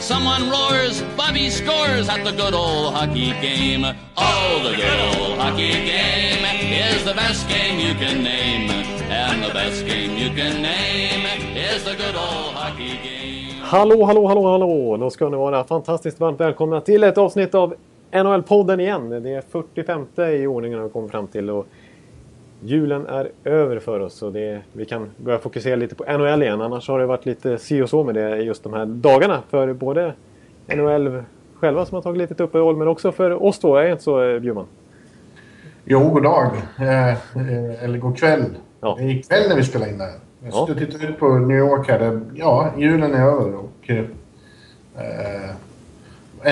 Someone roars, Bobby scores at the good old hockey game. Oh, the good old hockey game is the best game you can name. And the best game you can name is the good old hockey game. Hallå, hallå, hallå, hallå! Då ska ni vara fantastiskt varmt välkomna till ett avsnitt av NHL-podden igen. Det är 45 i ordningen har vi kommit fram till. Och julen är över för oss och det, vi kan börja fokusera lite på NHL igen. Annars har det varit lite si och så med det just de här dagarna. För både NHL själva som har tagit lite uppehåll men också för oss två. Är det inte så eh, Bjurman? Jo, god dag. Eh, eh, eller god kväll. Ja. Det är ikväll när vi spelar in det här. Jag Ja. tittar ut på New York här. Där, ja, julen är över och... Eh,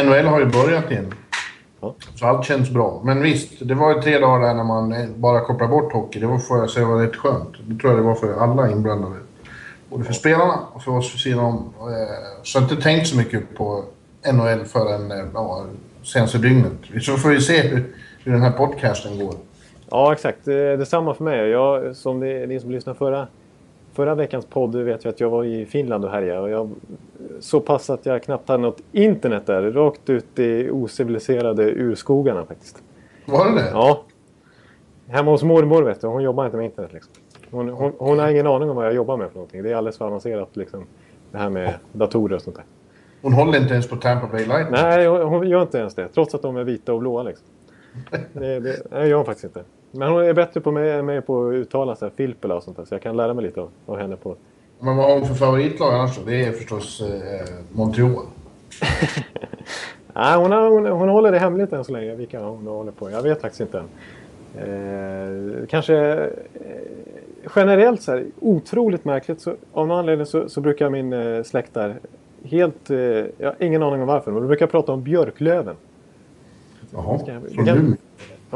NHL har ju börjat igen. Ja. Så allt känns bra. Men visst, det var ju tre dagar där när man bara kopplade bort hockey. Det var för jag säga var rätt skönt. Det tror jag det var för alla inblandade. Både för spelarna och för oss vid sidan om. Eh, Så jag har inte tänkt så mycket på NHL förrän eh, ja, senaste dygnet. Så får vi se hur, hur den här podcasten går. Ja, exakt. Det- Detsamma för mig. Jag, som det, ni som lyssnade förra, förra veckans podd vet ju att jag var i Finland och härjade. Och jag, så pass att jag knappt hade något internet där. Rakt ut i ociviliserade urskogarna faktiskt. Var det det? Ja. Hemma hos mormor vet du. Hon jobbar inte med internet liksom. Hon, hon, hon har ingen aning om vad jag jobbar med för någonting. Det är alldeles för avancerat liksom. Det här med datorer och sånt där. Hon håller inte ens på Tampa Bay Lightning. Nej, hon, hon gör inte ens det. Trots att de är vita och blåa liksom. Det, det, nej, gör hon faktiskt inte. Men hon är bättre på mig, mig på att uttala så här, Filppula och sånt där. Så jag kan lära mig lite av, av henne på... Men vad har hon för favoritlag annars då? Det är förstås eh, Montreal. Nej, hon, har, hon, hon håller det hemligt än så länge. Vilka hon håller på. Jag vet faktiskt inte än. Eh, kanske eh, generellt så här otroligt märkligt. Så, av någon anledning så, så brukar min eh, släkt där helt... Eh, jag har ingen aning om varför. Men de brukar prata om björklöven. Jaha, från Umeå.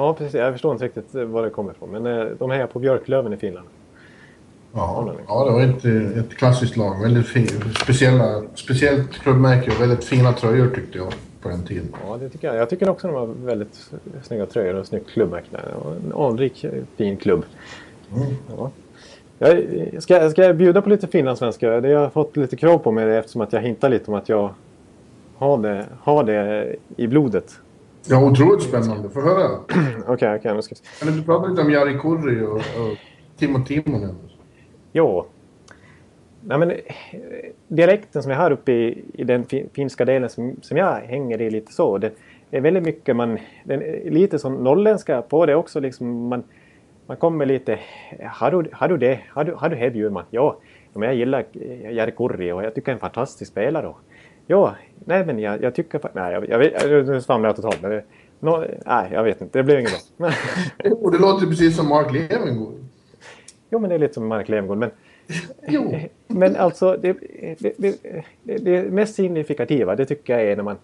Ja, precis. Jag förstår inte riktigt eh, var det kommer ifrån. Men eh, de hejar på björklöven i Finland. Ja, ja, det var ett, ett klassiskt lag. Väldigt fin, speciella, speciellt klubbmärke och väldigt fina tröjor tyckte jag på den tiden. Ja, det tycker jag. Jag tycker också de har väldigt snygga tröjor och snyggt klubbmärke En anrik, eh, fin klubb. Ja. Jag, ska, ska jag bjuda på lite finlandssvenska? Det har jag fått lite krav på mig eftersom att jag hintar lite om att jag har det, har det i blodet. Ja, otroligt spännande. Få höra. Okej, okej. nu ska vi se. Kan du prata lite om Jari Kurri och, och Timo Timonen? Jo. Nej, men, eh, dialekten som jag har uppe i, i den fi- finska delen som, som jag hänger i lite så. Det, är väldigt mycket man... Den är lite som norrländska på det också. Liksom man, man kommer lite... Har du, har du det? Har du, har du det Bjurman? Ja. men jag gillar Jari Kurri och jag tycker han är en fantastisk spelare. Och, ja, nej men jag, jag tycker... Nej, jag, jag, vet- nu svamlar jag totalt. Men det, nå- nej, jag vet inte. Det blev inget bra. Jo, det låter precis som Mark Levengood. jo, men det är lite som Mark Levengood. Men Jo. Men alltså, det, det, det, det mest signifikativa det tycker jag är när man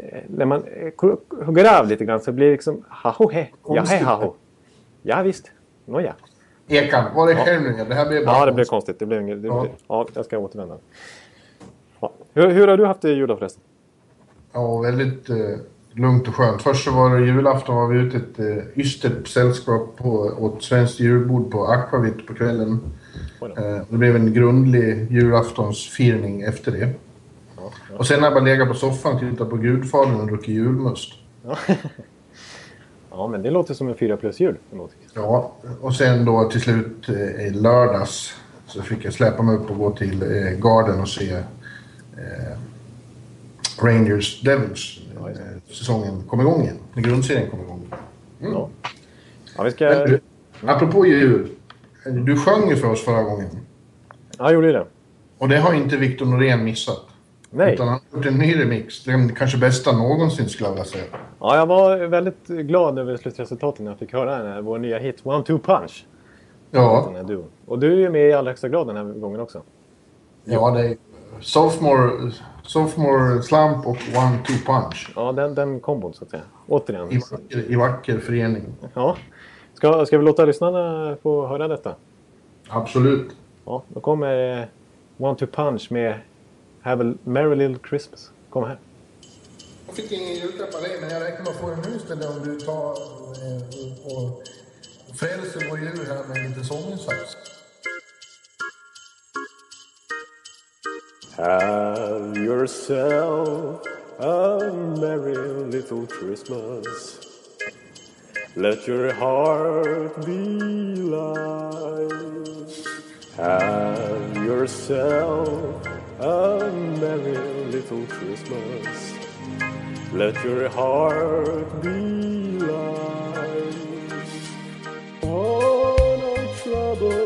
eh, när man eh, hugger av lite grann så blir det liksom haho he, ja he Konstigt. haho. Ja visst, nåja. Ekan, var det själv nu? Det här blev bara Ja det blev konstigt. konstigt. Det blev inget, det, Ja. ja. jag ska återvända. Ja. Hur, hur har du haft det i jul då förresten? Ja, väldigt eh, lugnt och skönt. Först så var det julafton var vi ute ett eh, ystert sällskap på, åt svenskt julbord på Aquavit på kvällen. Eh, det blev en grundlig julaftonsfirning efter det. Ja, Och sen har jag bara legat på soffan och tittat på Gudfadern och druckit julmust. ja. ja men det låter som en fyra plus jul. Ja, och sen då till slut eh, i lördags så fick jag släppa mig upp och gå till eh, Garden och se Rangers Devils. Eh, säsongen kom igång igen. När grundserien kom igång. Mm. Ja. Ja, vi ska... Men du, apropå jul. Du sjöng ju för oss förra gången. Ja, jag gjorde det. Och det har inte Victor Norén missat. Nej. Utan han har gjort en ny remix. Den kanske bästa någonsin skulle jag vilja säga. Ja, jag var väldigt glad över slutresultatet när jag fick höra den här, vår nya hit One Two Punch. Ja, Den här duon. Och du är ju med i allra högsta grad den här gången också. ja det är sophomore, sophomore slump och one two punch. Ja, den, den kombon så att säga. Återigen. I vacker, i vacker förening. Ja. Ska, ska vi låta lyssnarna få höra detta? Absolut. Ja, då kommer eh, One Two Punch med Have a Merry Little Christmas. Kom här. Jag fick ingen julklapp av dig, men jag räknar med att få den nu istället om du tar eh, och frälser vår jul här med en liten sånginsats. Have yourself a merry little Christmas. Let your heart be light. Have yourself a merry little Christmas. Let your heart be light. Oh, no troubles.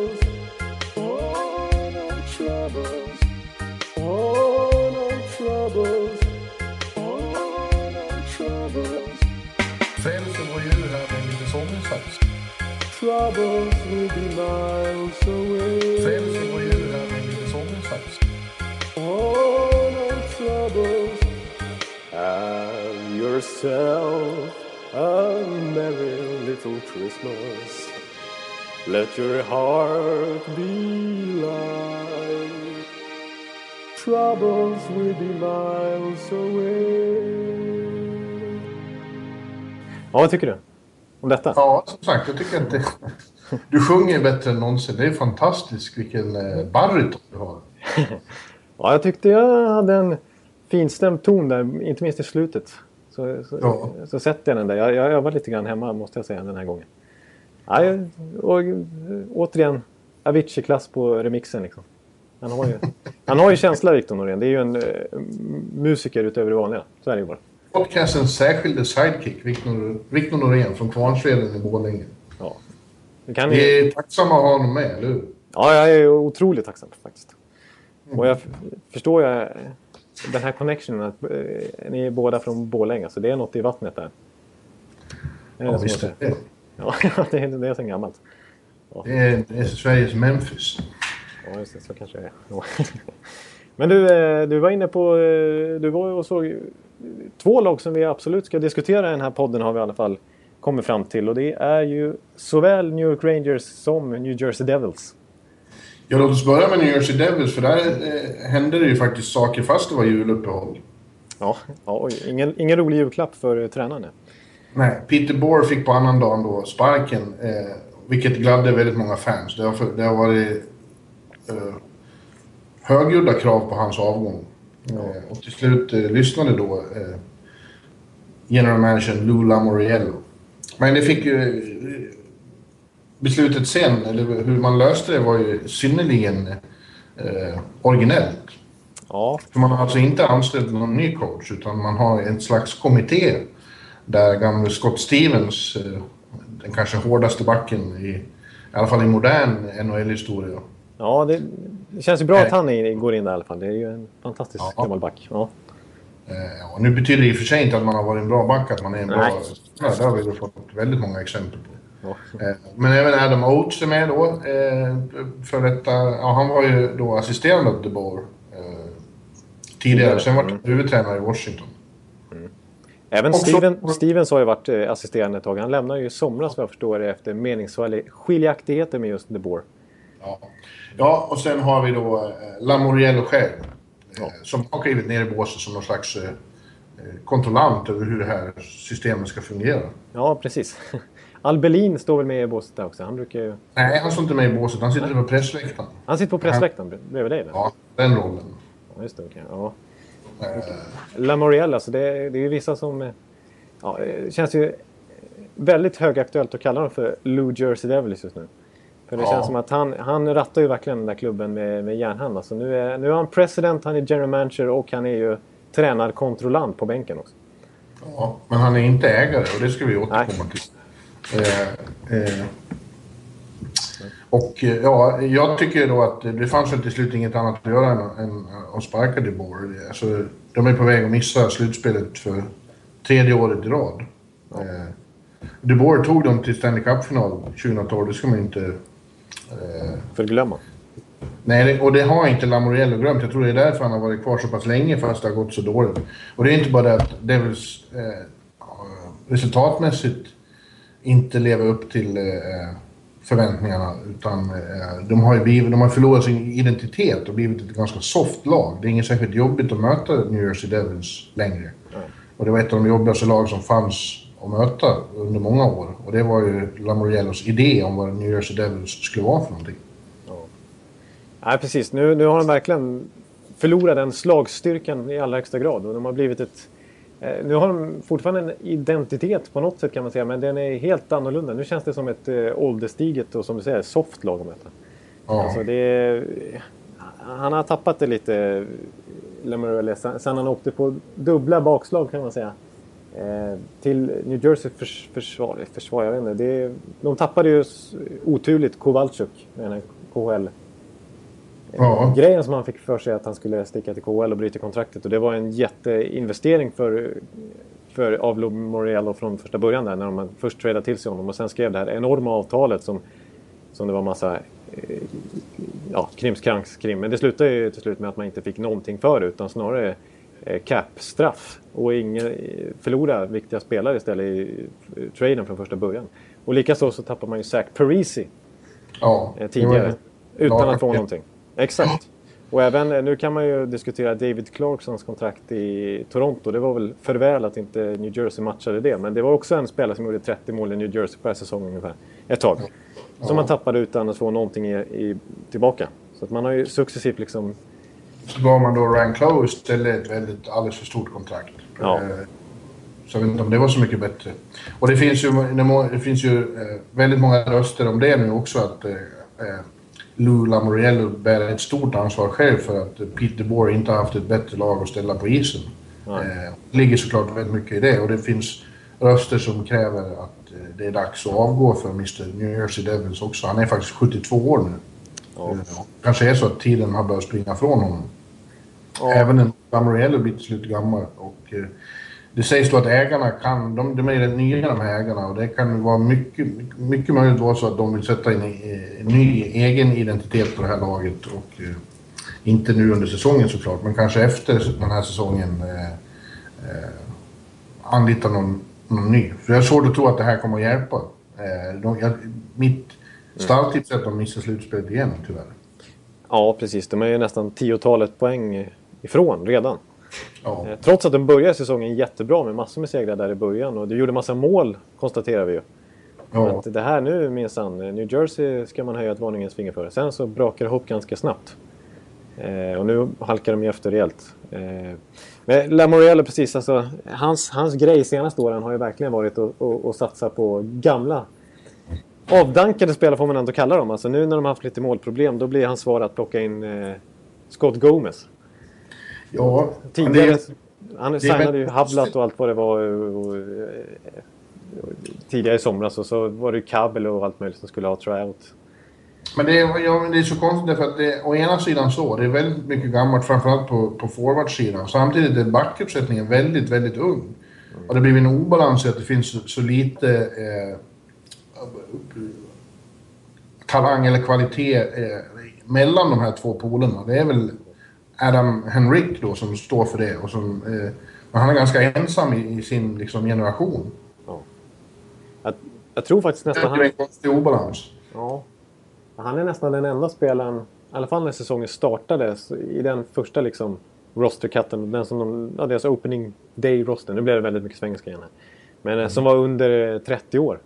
En. Troubles will be miles away. Frälser vår jul här med en liten sånginsats. Oh, no troubles. Have yourself a merry little Christmas. Let your heart be light. Troubles will be miles away. Ja, vad tycker du om detta? Ja, som sagt, jag tycker det, du sjunger bättre än någonsin. Det är fantastiskt vilken eh, baryton du har. Ja, jag tyckte jag hade en finstämd ton där, inte minst i slutet. Så, så, Ja. så sätter jag den där. Jag, jag övade lite grann hemma måste jag säga den här gången. Ja, och, eh, återigen, Avicii-klass på remixen liksom. Han har ju, han har ju känsla, Victor Norén. Det är ju en eh, musiker utöver det vanliga. Så är det ju bara. Podcastens särskilde sidekick, Victor Norén från Kvarnsveden i Borlänge. Ja. Det kan Vi är tacksamma att ha honom med, eller hur? ja, jag är otroligt tacksam faktiskt. Och jag förstår ju eh, den här connectionen att eh, ni är båda från Borlänge. Så det är något i vattnet där. Det Ja, visst är det. Ja, det är, det är så gammalt. Det är, det är Sveriges Memphis. Ja, just det. Så kanske det är. Men du, eh, du var inne på... Du var och såg två lag som vi absolut ska diskutera i den här podden har vi i alla fall kommit fram till. Och det är ju såväl New York Rangers som New Jersey Devils. Ja, låt oss börja med New Jersey Devils, för där eh, hände det ju faktiskt saker fast det var juluppehåll. Ja, ja ingen, ingen rolig julklapp för eh, tränarna. Nej, Peter Bohr fick på annan dagen då sparken, eh, vilket gladde väldigt många fans. Det har, det har varit eh, högljudda krav på hans avgång. Eh, och till slut eh, lyssnade då eh, general managern Lou Lamoriello. Men det fick ju... Eh, beslutet sen, eller hur man löste det, var ju synnerligen eh, originellt. Ja, För man har alltså inte anställt någon ny coach utan man har en slags kommitté där gamle Scott Stevens, eh, den kanske hårdaste backen i, i alla fall i modern NHL-historia. Ja det, det känns ju bra att han är, går in där i alla fall. Det är ju en fantastisk Ja. gammal back. Ja. Eh, ja, nu betyder det i och för sig inte att man har varit en bra back, att man är en bra spelare. Det har vi fått väldigt många exempel på. Ja. Eh, Men även Adam Oates är med då. eh, För detta, ja, han var ju då assisterande åt DeBoer eh, tidigare. Sen var han huvudtränare i Washington. Även Också- Steven, Stevens har ju varit eh, assisterande ett tag. Han lämnade ju i somras vad jag förstår efter meningsskiljaktigheter med just De Boer. Ja. Ja, och sen har vi då eh, Lamoriello själv. Eh, som har klivit ner i båset som någon slags eh, kontrollant över hur det här systemet ska fungera. Ja, precis. Albelin står väl med i båset där också. Han brukar ju... Nej, han står inte med i båset. Han sitter på pressläktaren. Han sitter på pressläktaren bre- bredvid dig. där. Ja, den rollen. Ja, just det. okej. Ja. Eh, Lamoriel, alltså det, det är ju vissa som... Ja, det känns ju väldigt högaktuellt att kalla dem för Lou Jersey Devils just nu. För det Ja. känns som att han, han rattar ju verkligen den där klubben med, med järnhand. Alltså nu, är, nu är han president, han är general manager och han är ju tränarkontrollant på bänken också. Ja, men han är inte ägare och det ska vi återkomma till. Eh, eh, och eh, ja, jag tycker då att det fanns väl till slut inget annat att göra än, än att sparka De Boer. Alltså, de är på väg att missa slutspelet för tredje året i rad. Eh, De Boer tog dem till Stanley Cup-final 2012, det ska man inte... Eh, Förglömma. Nej, och det har inte Lamoriello glömt. Jag tror det är därför han har varit kvar så pass länge fast det har gått så dåligt. Och det är inte bara det att Devils eh, resultatmässigt inte lever upp till eh, förväntningarna. Utan eh, de har ju blivit, de har förlorat sin identitet och blivit ett ganska soft lag. Det är inget särskilt jobbigt att möta New Jersey Devils längre. Mm. Och det var ett av de jobbigaste lag som fanns att möta under många år. Och det var ju Lamoriellos idé om vad New Jersey Devils skulle vara för någonting. Ja, ja precis. Nu, nu har de verkligen förlorat den slagstyrkan i allra högsta grad. Och de har blivit ett Eh, nu har de fortfarande en identitet på något sätt kan man säga, men den är helt annorlunda. Nu känns det som ett äh, ålderstiget och som du säger, soft lag att möta. Ja. Alltså det är, han har tappat det lite, Lemurelle, sen han åkte på dubbla bakslag kan man säga. Eh, till New Jersey förs försvar, försvar, jag vet inte. Det, de tappade ju oturligt Kowalczyk, den här KHL Ja. Grejen som han fick för sig att han skulle sticka till KHL och bryta kontraktet och det var en jätteinvestering för, för Avlo Moriello från första början där när de först tradade till sig honom och sen skrev det här enorma avtalet som, som det var massa eh, ja, krimskrams krim. Men det slutade ju till slut med att man inte fick någonting för det utan snarare eh, cap-straff och ingen, förlora viktiga spelare istället i traden från första början. Och likaså så tappar man ju Zach Parisi ja, eh, tidigare utan att få någonting. Exakt. Och även, eh, nu kan man ju diskutera David Clarksons kontrakt i Toronto. Det var väl för väl att inte New Jersey matchade det. Men det var också en spelare som gjorde 30 mål i New Jersey per säsong ungefär. Ett tag. Som man tappade utan att få någonting i, i, tillbaka. Så att man har ju successivt liksom... Så gav man då Ryan Clough istället ett väldigt, alldeles för stort kontrakt. Ja. Eh, så jag vet inte om det var så mycket bättre. Och det finns ju, det finns ju eh, väldigt många röster om det nu också. att Lou Lamoriello bär ett stort ansvar själv för att Peter Bohr inte har haft ett bättre lag att ställa på isen. Eh, det ligger såklart väldigt mycket i det och det finns röster som kräver att eh, det är dags att avgå för Mr New Jersey Devils också. Han är faktiskt 72 år nu. Ja. Eh, kanske är så att tiden har börjat springa från honom. Ja. Även en Lamoriello blir till slut gammal och det sägs då att ägarna kan, de, de är rätt nya de här ägarna och det kan vara mycket, mycket möjligt vara så att de vill sätta in en ny egen identitet på det här laget och eh, inte nu under säsongen såklart, men kanske efter den här säsongen eh, eh, anlita någon, någon ny. För jag har svårt att tro att det här kommer att hjälpa. Eh, de, jag, mitt stalltips är att de missar slutspelet igen tyvärr. Ja, precis. De är ju nästan tiotalet poäng ifrån redan. Ja. Eh, trots att de började säsongen jättebra med massor med segrar där i början och de gjorde massa mål konstaterar vi ju. Ja. Att det här nu minsann, eh, New Jersey ska man höja ett varningens finger för. Sen så brakar det ihop ganska snabbt. Eh, och nu halkar de ju efter rejält. Eh, men Lamoriello precis, alltså, hans, hans grej senaste åren har ju verkligen varit att, att, att satsa på gamla avdankade spelare får man ändå kalla dem. Alltså nu när de har haft lite målproblem då blir hans svar att plocka in eh, Scott Gomez. Ja, Tidigare, det, han signade ju Havlat och allt vad det var. Och, och, tidigare i somras och så var det ju kabel och allt möjligt som skulle ha tryout. Men det är, ja, det är så konstigt därför att det, å ena sidan så, det är väldigt mycket gammalt framförallt på, på forwardsidan. Samtidigt är backuppsättningen väldigt, väldigt ung. Mm. Och det blir en obalans i att det finns så, så lite eh, talang eller kvalitet eh, mellan de här två polerna. Det är väl Adam Henrik då som står för det. Och som, eh, men han är ganska ensam i, i sin liksom, generation. Ja. Jag, jag, tror faktiskt nästan... Det är en konstig obalans. Ja. Han är nästan den enda spelaren, i alla fall när säsongen startade, i den första liksom rosterkatten, den som de, ja, deras opening day roster. Nu blev det väldigt mycket svenska igen här. Men mm. som var under 30 år.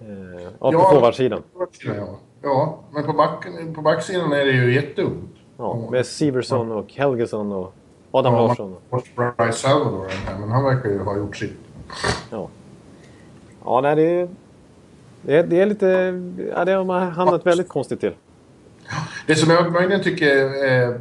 Eh, ja, på forwardsidan. Ja. ja, men på, back, på backsidan är det ju jätteungt. Ja, med Severson och Helgesson och Adam ja, Larsson. Bryce Salvador men han verkar ju ha gjort sitt. Ja. Ja, nej, det är, det är, det är lite... Ja, det har man hamnat väldigt konstigt till. Det som jag möjligen tycker är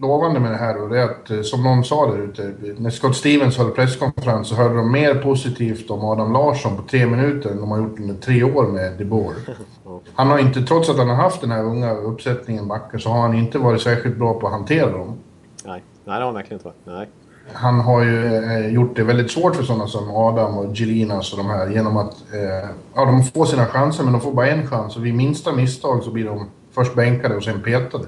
lovande med det här och det är att, eh, som någon sa där ute, när Scott Stevens höll presskonferens så hörde de mer positivt om Adam Larsson på tre minuter än de har gjort under tre år med DeBoer. Han har inte, trots att han har haft den här unga uppsättningen backar, så har han inte varit särskilt bra på att hantera dem. Nej, Nej det har han verkligen inte varit. Nej. Han har ju eh, gjort det väldigt svårt för sådana som Adam och Gelinas och de här genom att... Eh, ja, de får sina chanser men de får bara en chans och vid minsta misstag så blir de först bänkade och sen petade.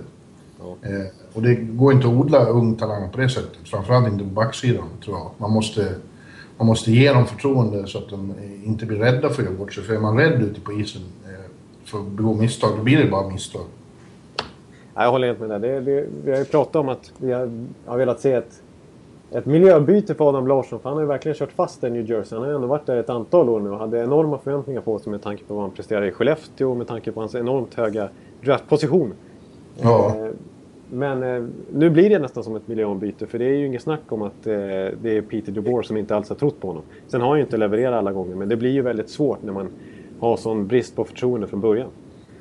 Ja. Eh, och det går inte att odla ung talang på det sättet. Framförallt inte på backsidan, tror jag. Man måste, man måste ge dem förtroende så att de inte blir rädda för att göra bort sig. För är man rädd ute på isen, eh, får begå misstag, då blir det bara misstag. jag håller helt med. Det, det, vi har ju pratat om att vi har, har velat se ett, ett miljöbyte för Adam Larsson. För han har ju verkligen kört fast i New Jersey. Han har ju ändå varit där ett antal år nu och hade enorma förväntningar på sig med tanke på vad han presterade i Skellefteå och med tanke på hans enormt höga draftposition. Ja. Eh, men eh, nu blir det nästan som ett miljöombyte för det är ju inget snack om att eh, det är Peter DeBoer som inte alls har trott på honom. Sen har han ju inte levererat alla gånger men det blir ju väldigt svårt när man har sån brist på förtroende från början.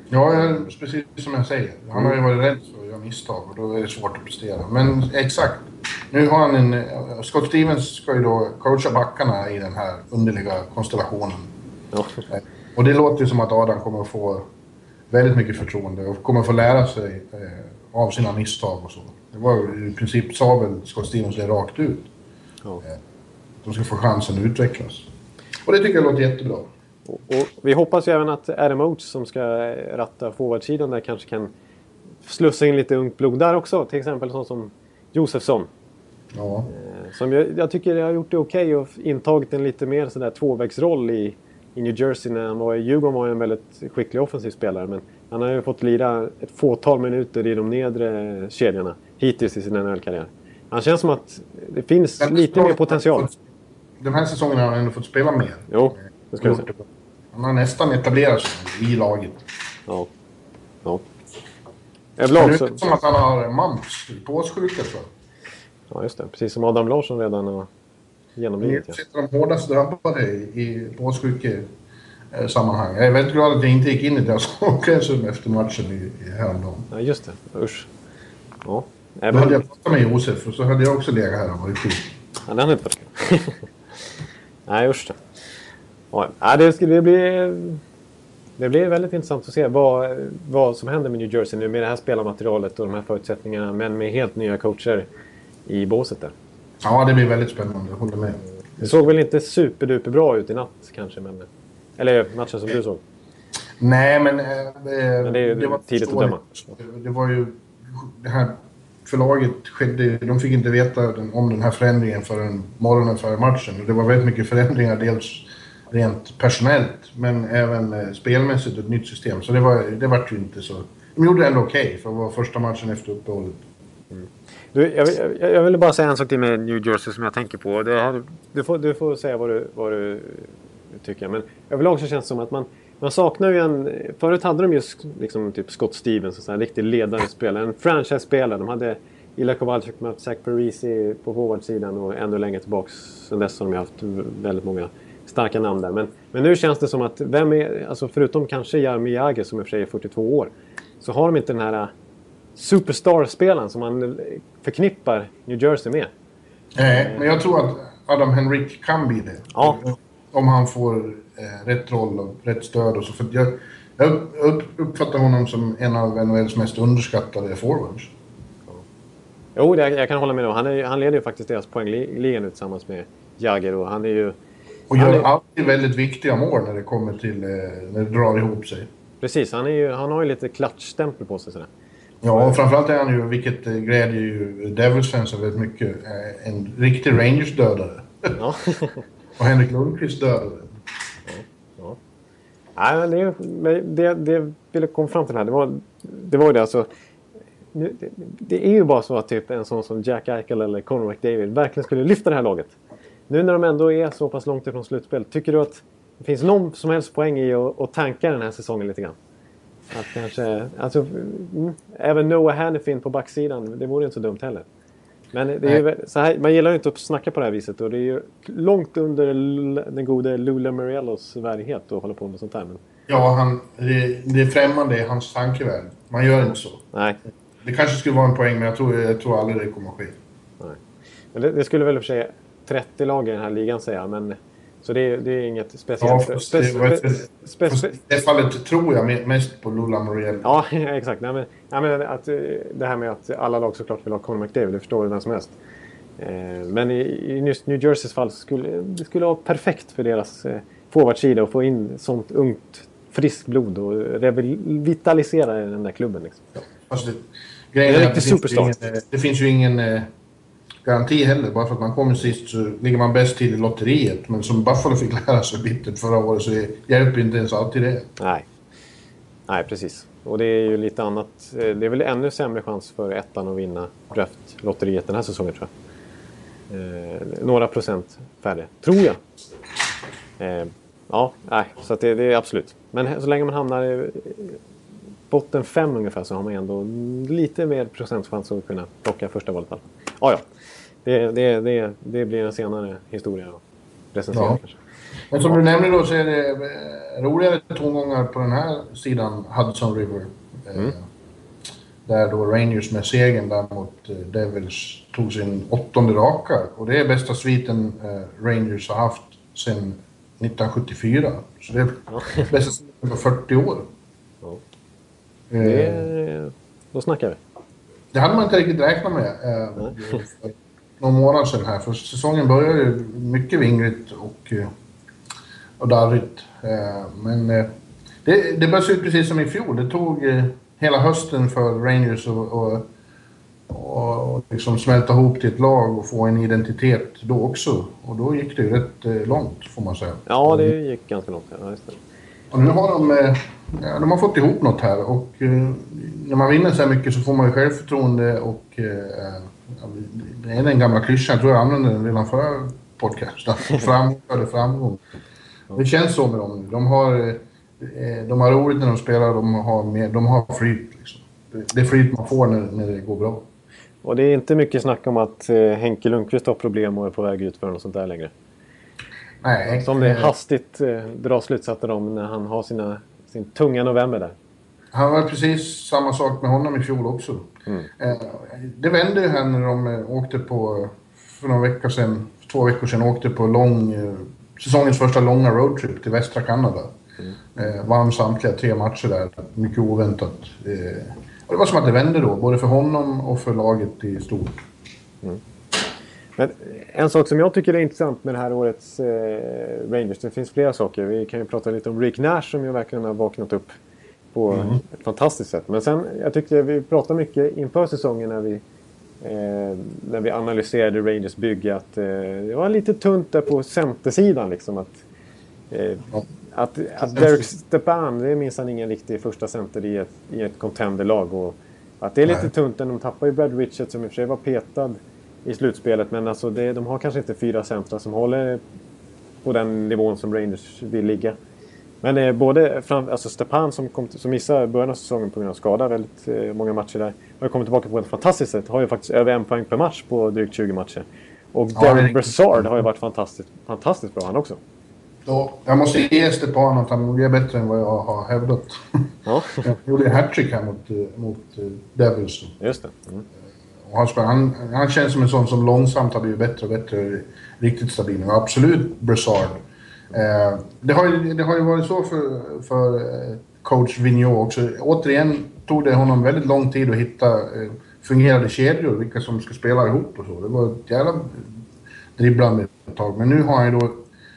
Ja, precis som jag säger. Han har ju varit rädd för att göra misstag och då är det svårt att prestera. Men exakt. Nu har han en... Scott Stevens ska ju då coacha backarna i den här underliga konstellationen. Ja. Och det låter ju som att Adam kommer att få väldigt mycket förtroende och kommer att få lära sig eh, av sina misstag och så. Det var i princip sa väl Scott Stevens det rakt ut. Ja. Eh, de ska få chansen att utvecklas. Och det tycker jag låter jättebra. Och, och vi hoppas ju även att Adam Oates som ska ratta forwardsidan där kanske kan slussa in lite ungt blod där också. Till exempel sån som Josefsson. Ja. Eh, Som jag, jag tycker har gjort det okej och intagit en lite mer sådär tvåvägsroll i, i New Jersey. När han var i Djurgården var han en väldigt skicklig offensiv spelare. Men han har ju fått lira ett fåtal minuter i de nedre kedjorna hittills i sin NHL-karriär. Han känns som att det finns Men- lite mer potential. Den här säsongen har han ändå fått spela mer. Jo, det ska jag säga. Han har nästan etablerat sig i laget. Ja. ja. Överlag nu så... är det som att han har mumps, påssjuka tror jag. Ja, just det. Precis som Adam Larsson redan har genomlidit. Det är de hårdast drabbade i, påssjuke sammanhang. Jag är väldigt glad att jag inte gick in i deras omklädningsrum efter matchen i, i häromdagen. ja, just det. Usch. Ja. Då Även... hade jag pratat med Josef och så hade jag också legat här och varit sjuk. Ja, den har inte varit kul. Nej, usch det. Ja, det, ska, det, blir, det blir väldigt intressant att se vad, vad som händer med New Jersey nu med det här spelarmaterialet och de här förutsättningarna. Men med helt nya coacher i båset där. Ja, det blir väldigt spännande. Jag håller med. Det såg väl inte superduper bra ut i natt kanske. Men, eller matchen som du såg. Nej, men... Eh, Men det är ju tidigt att döma. Det var ju... Det här förlaget skedde... De fick inte veta den, om den här förändringen förrän morgonen före matchen. Och det var väldigt mycket förändringar. Dels rent personellt, men även eh, spelmässigt ett nytt system. Så det var, det var ju inte så... De gjorde det ändå okej för att vara första matchen efter uppehållet. Du, jag, jag, jag ville bara säga en sak till med New Jersey som jag tänker på. Det du, får, du får säga vad du, vad du tycker. Men överlag så känns det som att man, man saknar ju en... Förut hade de ju liksom typ Scott Stevens, en riktig ledande spelare. En franchise-spelare. De hade Ila Kowalczyk mött Zach Parisi på forwardsidan och ännu längre tillbaks sen dess har de haft väldigt många starka namn där. Men, men nu känns det som att, vem är, alltså förutom kanske Jaromir Jagr som i och för sig är 42 år, så har de inte den här superstar-spelaren som man förknippar New Jersey med. Nej, men jag tror att Adam Henrik kan bli det. Ja. Om han får eh, rätt roll och rätt stöd och så. För jag, jag upp, uppfattar honom som en av NHLs mest underskattade forwards. Jo, det, jag kan hålla med om. Han, är, han leder ju faktiskt deras poängliga nu tillsammans med Jagger och han är ju... Och gör är- alltid väldigt viktiga mål när det kommer till... Eh, när det drar ihop sig. Precis, han, är ju, han har ju lite klatschstämpel på sig sådär. Ja, och framförallt är han ju, vilket eh, glädjer ju Devils-fansen väldigt mycket, eh, en riktig Rangers-dödare. Ja. och Henrik Lundqvist dödare. Nej, men det, men det, det ville komma fram till här, det var, det var ju det alltså. Nu, det, det är ju bara så att typ en sån som Jack Eichel eller Conor McDavid verkligen skulle lyfta det här laget. Nu när de ändå är så pass långt ifrån slutspel, tycker du att det finns någon som helst poäng i att, att tanka den här säsongen lite grann? Att kanske, alltså, mm, även Noah Hannifin på backsidan, det vore inte så dumt heller. Men det är ju, här, man gillar ju inte att snacka på det här viset och det är ju långt under den gode Lula Muriellos värdighet att hålla på med sånt här. Men, Ja, han, det, det är främmande i hans tankevärld. Man gör inte så. nej, Det kanske skulle vara en poäng, men jag tror, jag tror aldrig det kommer att ske. nej. Men det, det skulle väl i och för sig 30 lag i den här ligan säga, men så det, är- det är inget Ja, speciellt. fast Spe- spe- spe- fast det fallet tror jag me- mest på Lula Muriel. Ja, exakt. Nej, men, nej, men att, eh, det här med att alla lag såklart vill ha Conor McDavid, det förstår ju vem som helst. Eh, Men i, i New Jerseys fall så skulle det skulle vara perfekt för deras eh, forwardsida att få in sånt ungt, friskt blod och revitalisera den där klubben. Liksom. Fast det, grejen Det är är att det, finns ingen, det finns ju ingen garanti heller. Bara för att man kommer sist så ligger man bäst till i lotteriet. Men som Buffalo fick lära sig bittert förra året så hjälper inte ens alltid det. Nej. Nej, precis. Och det är ju lite annat. Eh, det är väl ännu sämre chans för ettan att vinna draftlotteriet den här säsongen tror jag. Eh, några procent färre, tror jag. Eh, ja, nej, så att det, det, är absolut. Men så länge man hamnar i botten fem ungefär så har man ändå lite mer procentchans att kunna plocka första valet. Ah, ja. Det, det, det, det blir en senare historia att recensera ja. kanske. Men som du nämnde då så är det eh, roligare tongångar på den här sidan Hudson River. Eh, mm. Där då Rangers med segern där mot eh, Devils tog sin åttonde raka. Och det är bästa sviten Rangers har haft sedan 1974. Så det är bästa sviten på 40 år. Ja. Det, då snackar vi. Det hade man inte riktigt räknat med. Eh, någon månad sedan här. För säsongen började ju mycket vingligt och och darrigt. Eh, men eh, det, det började se ut precis som i fjol. Det tog eh, hela hösten för Rangers att och, och, och liksom smälta ihop till ett lag och få en identitet då också. Och då gick det ju rätt långt får man säga. Ja, det gick ganska långt. Ja, just det. Och nu har de, ja, de har fått ihop något här och när man vinner så här mycket så får man ju självförtroende och det är den gamla klyschan, jag tror jag använde den redan förra podcasten. Framgång före framgång. Det känns så med dem. De har, eh, de har roligt när de spelar, de har, mer, de har flyt. Liksom. Det är flyt man får när, när det går bra. Och det är inte mycket snack om att eh, Henke Lundqvist har problem och är på väg ut för något sånt där längre. Nej. Som det hastigt eh, drar slutsatser om när han har sina, sin tunga november där. Han var precis samma sak med honom i fjol också. Mm. Eh, det vände ju här när de eh, åkte på, för några veckor sedan, två veckor sedan, åkte på lång säsongens första långa roadtrip till västra Kanada. Mm. Eh, vann samtliga tre matcher där, mycket oväntat. Eh, och det var som att det vände då, både för honom och för laget i stort. Mm. Men en sak som jag tycker är intressant med det här årets eh, Rangers, det finns flera saker. Vi kan ju prata lite om Rick Nash som ju verkligen har vaknat upp på mm. ett fantastiskt sätt. Men sen, jag tyckte vi pratade mycket inför säsongen när vi Eh, när vi analyserade Rangers bygge att eh, det var lite tunt där på centersidan. Liksom, att, eh, ja. att, att Derek Stepan, det är minsann ingen riktig första center i ett, i ett contenderlag. Och att det är lite Nej. tunt. De tappar ju Brad Richards som i och för sig var petad i slutspelet. Men alltså det, de har kanske inte fyra centra som håller på den nivån som Rangers vill ligga. Men eh, både fram, alltså Stepan som, kom, som missade början av säsongen på grund av skada väldigt eh, många matcher där. Har kommit tillbaka på ett fantastiskt sätt. Har ju faktiskt över en poäng per match på drygt 20 matcher. Och ja, Derek Brassard har ju varit fantastiskt, fantastiskt bra han också. Ja, jag måste ge Stepan att han är bättre än vad jag har hävdat. Ja. jag gjorde hattrick här mot, eh, mot uh, Devils. Just det. Mm. Och han, han, han känns som en sån som långsamt har blivit bättre och bättre. Riktigt stabil. Och absolut Brassard Eh, det, har ju, det har ju varit så för, för eh, coach Vigneault också. Återigen tog det honom väldigt lång tid att hitta eh, fungerande kedjor, vilka som ska spela ihop och så. Det var ett jävla dribblande ett tag. Men nu har han ju då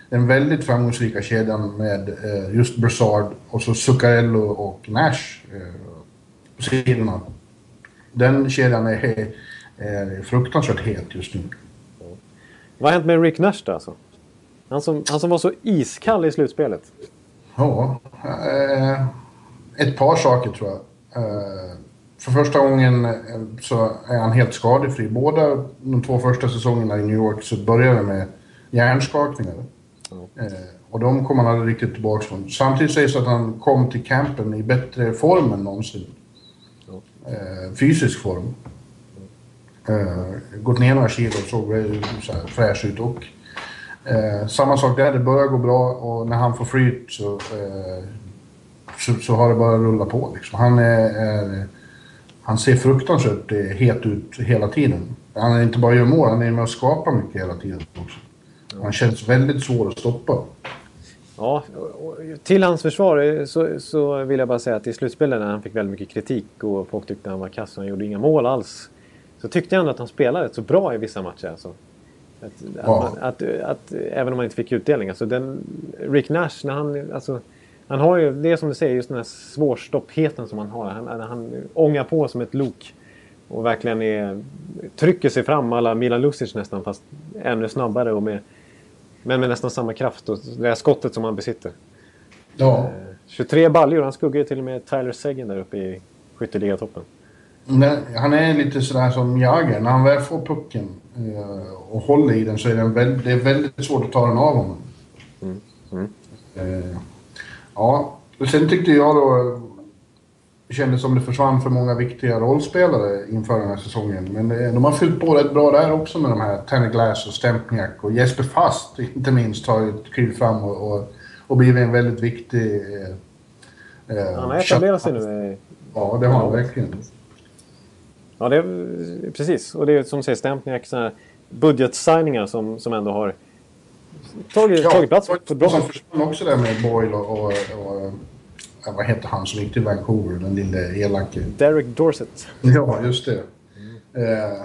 den väldigt framgångsrika kedjan med eh, just Brassard och så Zuccarello och Nash eh, på sidorna. Den kedjan är, är fruktansvärt het just nu. Vad har hänt med Rick Nash då alltså? Han som, han som var så iskall i slutspelet. Ja, eh, ett par saker tror jag. Eh, för första gången eh, så är han helt skadefri. Båda de två första säsongerna i New York så började det med hjärnskakningar. Mm. och de kom han aldrig riktigt tillbaka från. Samtidigt sägs att han kom till campen i bättre form än någonsin. Mm. fysisk form. gått ner några kilo och såg så här fräsch ut. Och Eh, samma sak där, det börjar gå bra och när han får flyt så, eh, så, så, har det bara rullat på. Liksom. Han, är, är, han ser fruktansvärt eh, het ut hela tiden. Han är inte bara gör mål, han är med och skapar mycket hela tiden också. Han känns väldigt svår att stoppa. Ja, till hans försvar eh, så, så vill jag bara säga att i slutspelet när han fick väldigt mycket kritik och folk tyckte han var kass och han gjorde inga mål alls. Så tyckte jag ändå att han spelade rätt så bra i vissa matcher. Alltså. Att, ja. att, att, att, även om man inte fick utdelning. Alltså den, Rick Nash, när han, alltså, han har ju, det är som du säger, just den här svårstoppheten som han har. Han, han ångar på som ett lok. Och verkligen är, trycker sig fram alla Milan Lucic nästan fast ännu snabbare och med, men med nästan samma kraft och det här skottet som han besitter. Ja. 23 baljor. Han skuggar ju till och med Tyler Seguin där uppe i skytteligatoppen. Han är lite sådär som Jagr. När han väl får pucken eh, och håller i den så är det, väldigt, det är väldigt svårt att ta den av honom. Mm. Mm. Eh, ja, och sen tyckte jag då... Det kändes som det försvann för många viktiga rollspelare inför den här säsongen. Men eh, de har fyllt på rätt bra där också med de här Tanner Glass och Stempniak. Och Jesper Fast, inte minst, har ju klivit fram och, och, och blivit en väldigt viktig... Han har etablerat sig nu. Ja, det har han verkligen. Ja, det precis. Och det är som säger, Stempniak, budgetsigningar som, som ändå har tagit, ja, tagit plats på ett bra sätt. försvann också där med Boyle och, och, och, vad heter han som gick till Vancouver, den lille elake? Derek Dorset. Ja, just det. Mm. Eh,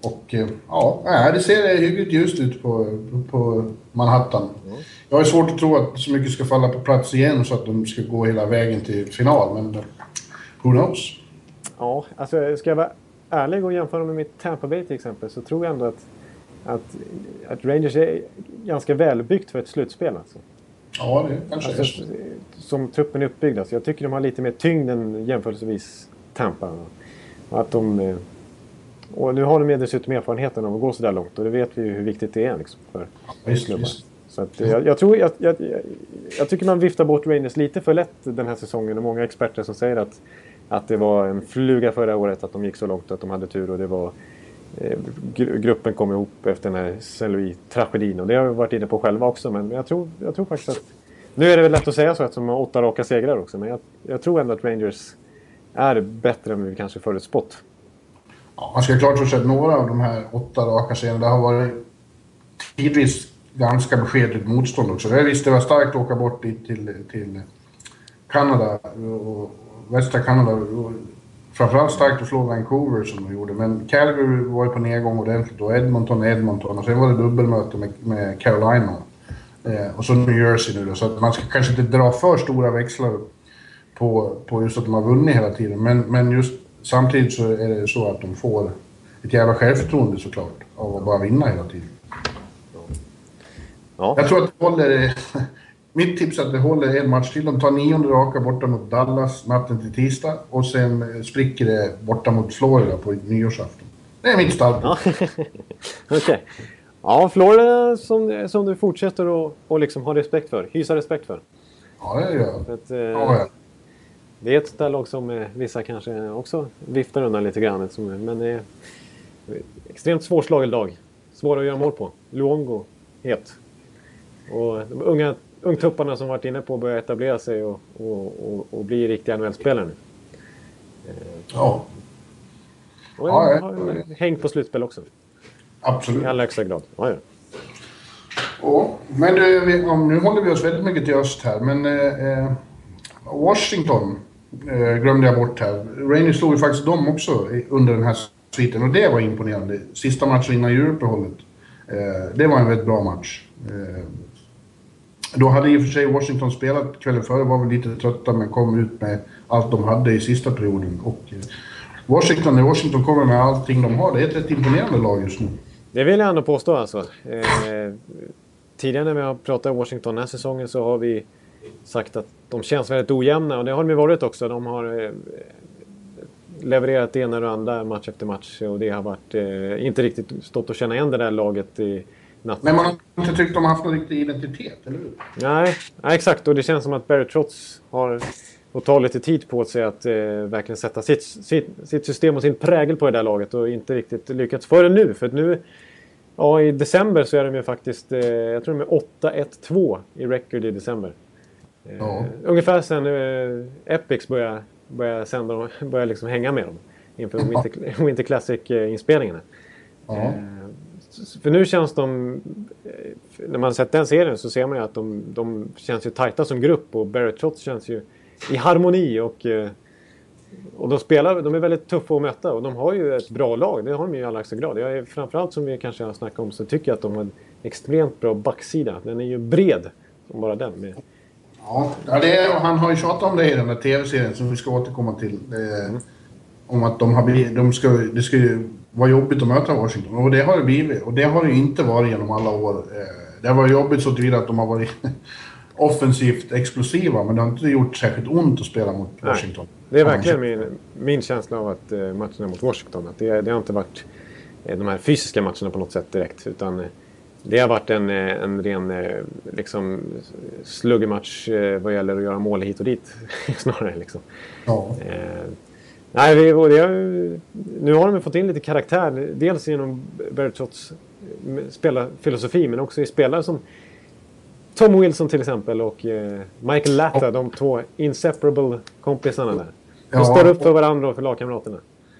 och eh, ja, det ser hyggligt ljust ut på, på Manhattan. Mm. Jag har svårt att tro att så mycket ska falla på plats igen så att de ska gå hela vägen till final, men eh, who knows? Ja, alltså ska jag vara ärlig och jämföra med mitt Tampa Bay till exempel så tror jag ändå att, att, att Rangers är ganska välbyggt för ett slutspel. Alltså. Ja, det kanske alltså, är Som truppen är uppbyggd. Alltså. Jag tycker de har lite mer tyngd än jämförelsevis Tampa. Och att de, eh, och nu har de ju dessutom erfarenheten av att gå så där långt och det vet vi ju hur viktigt det är liksom, för ja, klubbar. Så att, jag, jag, tror, jag, jag, jag, tycker man viftar bort Rangers lite för lätt den här säsongen och många experter som säger att att det var en fluga förra året att de gick så långt att de hade tur och det var eh, gruppen kom ihop efter den här Saint Louis-tragedin och det har vi varit inne på själva också men jag tror, jag tror faktiskt att nu är det väl lätt att säga så eftersom de har åtta raka segrar också men jag, jag tror ändå att Rangers är bättre än vi kanske förutspått. Ja, man ska klart för sig att några av de här åtta raka segrarna har varit tidvis ganska beskedligt motstånd också. Jag visste det var starkt att åka bort dit till, till Kanada och, västra Kanada. Framförallt starkt att slå Vancouver som de gjorde, men Calgary var ju på nedgång ordentligt och Edmonton, Edmonton och sen var det dubbelmöte med, med Carolina. Eh, och så New Jersey nu då, så att man ska kanske inte dra för stora växlar på, på just att de har vunnit hela tiden. Men, men just samtidigt så är det så att de får ett jävla självförtroende såklart av att bara vinna hela tiden. Ja. Jag tror att det håller mitt tips är att det håller en match till. De tar nionde raka borta mot Dallas natten till tisdag och sen spricker det borta mot Florida på nyårsafton. Det är mitt. Ja. Okej. Okay. Ja, Florida som, som du fortsätter att liksom ha respekt för. Hysa respekt för. Ja, det gör jag. Att, eh, ja, Det är ett ställe som eh, vissa kanske också viftar undan lite grann. Men det är extremt svårslagen lag. Svår att göra mål på. Luongo, het. Och de unga ungtupparna som varit inne på att börja etablera sig och, och, och, och bli riktiga NHL-spelare nu. Ja. Och ja, ja, har hängt på slutspel också. Absolut. I allra högsta grad. Ja, ja. Ja, men du, nu håller vi oss väldigt mycket till öst här, men eh, eh, Washington eh, glömde jag bort här. Rangers slog ju faktiskt dem också under den här sviten och det var imponerande. Sista matchen innan juluppehållet. Eh, det var en väldigt bra match. Då hade i och för sig Washington spelat kvällen före, var väl lite trötta men kom ut med allt de hade i sista perioden. Och eh, Washington, när Washington kommer med allting de har, det är ett rätt imponerande lag just nu. Det vill jag ändå påstå alltså. Eh, tidigare när vi har pratat Washington den här säsongen så har vi sagt att de känns väldigt ojämna och det har de ju varit också. De har eh, levererat det ena och det andra match efter match och det har varit eh, inte riktigt stått att känna igen det där laget i natten. Men man har inte tyckt de har haft någon riktig identitet, eller hur? Nej, nej exakt. Och det känns som att Barry Trotz har fått ta lite tid på sig att eh, verkligen sätta sitt, sitt, sitt, system och sin prägel på det där laget och inte riktigt lyckats förrän nu. För att nu, ja i december så är de ju faktiskt, eh, jag tror de är 8-1-2 i record i december. Eh, ja. Ungefär sen eh, Epics började, började sända dem, började liksom hänga med dem inför Winter, Winter Classic-inspelningarna. Ja. För nu känns de... Eh, när man sett den serien så ser man ju att de, de känns ju tajta som grupp och Barrett Trotz känns ju i harmoni och... Eh, och de spelar, de är väldigt tuffa att möta och de har ju ett bra lag. Det har de ju i allra högsta grad. Jag är, framförallt som vi kanske har snackat om så tycker jag att de har en extremt bra backsida. Den är ju bred som bara den. Med... Ja, är, han har ju tjatat om det i den där tv-serien som vi ska återkomma till. Eh, mm. Om att de har de ska, det ska ju var jobbigt att möta Washington. Och det har det blivit. Och det har det inte varit genom alla år. Eh, det har varit jobbigt så tillvida att de har varit offensivt explosiva, men det har inte gjort särskilt ont att spela mot Washington. Nej. Det är verkligen min, min känsla av att uh, matcherna mot Washington, att det, det har inte varit uh, de här fysiska matcherna på något sätt direkt, utan det har varit en, en ren liksom, sluggermatch vad gäller att göra mål hit och dit, snarare. Liksom. Ja. Nej, vi, det, nu har de fått in lite karaktär. Dels genom Bertots spelarfilosofi men också i spelare som Tom Wilson till exempel och eh, Michael Latta, oh. de två inseparable kompisarna där. De ja, står upp för varandra och för lagkamraterna.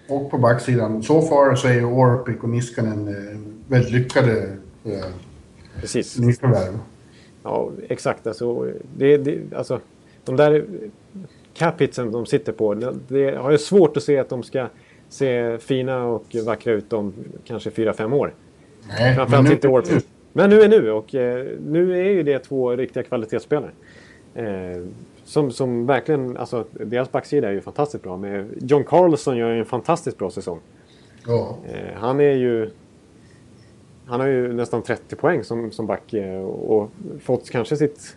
Och på backsidan, så so far så är Orpik och Niskanen eh, väldigt lyckade eh, Precis. nyförvärv. Ja, exakt. Alltså, det, det, alltså, de där capitsen de sitter på, det, har jag svårt att se att de ska se fina och vackra ut om kanske 4-5 år. Nej, Framförallt inte Orpik. Men nu är nu och eh, nu är ju det två riktiga kvalitetsspelare. Eh, som, som verkligen, alltså deras backsida är ju fantastiskt bra. Med John Carlson gör ju en fantastiskt bra säsong. Ja. Eh, han är ju... Han har ju nästan 30 poäng som, som back eh, och fått kanske sitt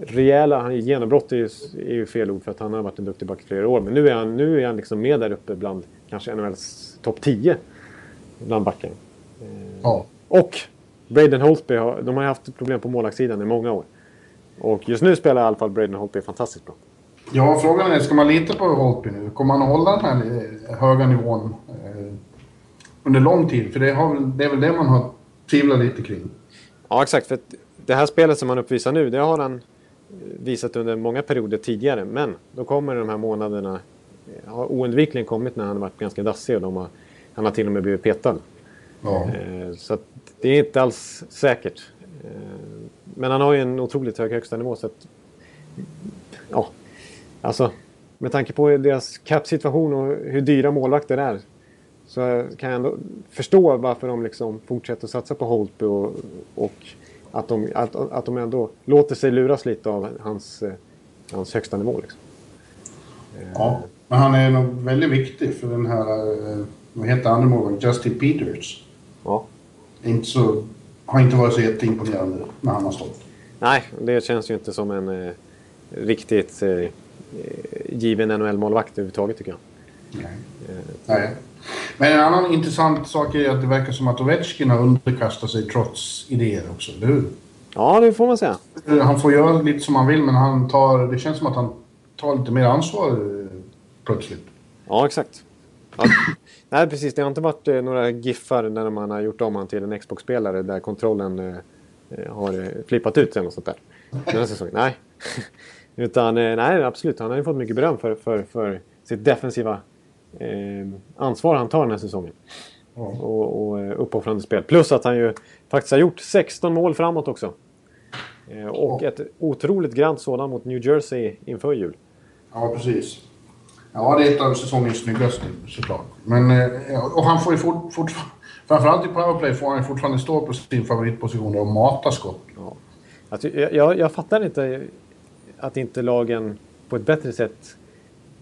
rejäla... Genombrott är ju, är ju fel ord för att han har varit en duktig back i flera år. Men nu är han, nu är han liksom med där uppe bland kanske NHLs topp 10. Bland backen. Ja. Och Braden Holtby har, de har haft problem på målvaktssidan i många år. Och just nu spelar i alla fall Braden Holtby fantastiskt bra. Ja, frågan är, ska man lita på Holtby nu? Kommer han att hålla den här eh, höga nivån eh, under lång tid? För det, har, det är väl det man har tvivlat lite kring. Ja, exakt. För det här spelet som han uppvisar nu, det har han visat under många perioder tidigare. Men då kommer de här månaderna, har oundvikligen kommit när han har varit ganska dassig och de har, han har till och med blivit petad. Ja. Eh, så det är inte alls säkert. Eh, men han har ju en otroligt hög högsta nivå så att... Ja, alltså med tanke på deras cap-situation och hur dyra målvakter är så kan jag ändå förstå varför de liksom fortsätter att satsa på Holtby och, och att, de, att, att de ändå låter sig luras lite av hans, eh, hans högsta nivå. Liksom. Ja, men han är nog väldigt viktig för den här, vad heter andra målvakten, Justin Peters. Ja. Inte så, har inte varit så jätteimponerande när han har stått. Nej, det känns ju inte som en eh, riktigt eh, given NHL-målvakt överhuvudtaget tycker jag. Nej. Eh, Nej. Men en annan intressant sak är att det verkar som att Ovechkin har underkastat sig trots idéer också, eller hur? Ja, det får man säga. Han får göra lite som han vill, men han tar, det känns som att han tar lite mer ansvar eh, plötsligt. Ja, exakt. Ja, nej, precis. Det har inte varit eh, några giffar när man har gjort om honom till en Xbox-spelare där kontrollen eh, eh har eh, flippat ut eller något sånt där. Den säsongen. Nej. Utan eh, nej, absolut. Han har ju fått mycket beröm för, för, för sitt defensiva ansvar han tar den här säsongen. Mm. Och, och uppoffrande spel. Plus att han ju faktiskt har gjort 16 mål framåt också. Eh, och mm. ett otroligt grant sådant mot New Jersey inför jul. Ja, precis. Ja, det är ett av säsongens snyggaste såklart. Men, eh, och han får ju fort, fort, framförallt i powerplay får han fortfarande stå på sin favoritposition och mata skott. Ja. Alltså, jag, jag fattar inte att inte lagen på ett bättre sätt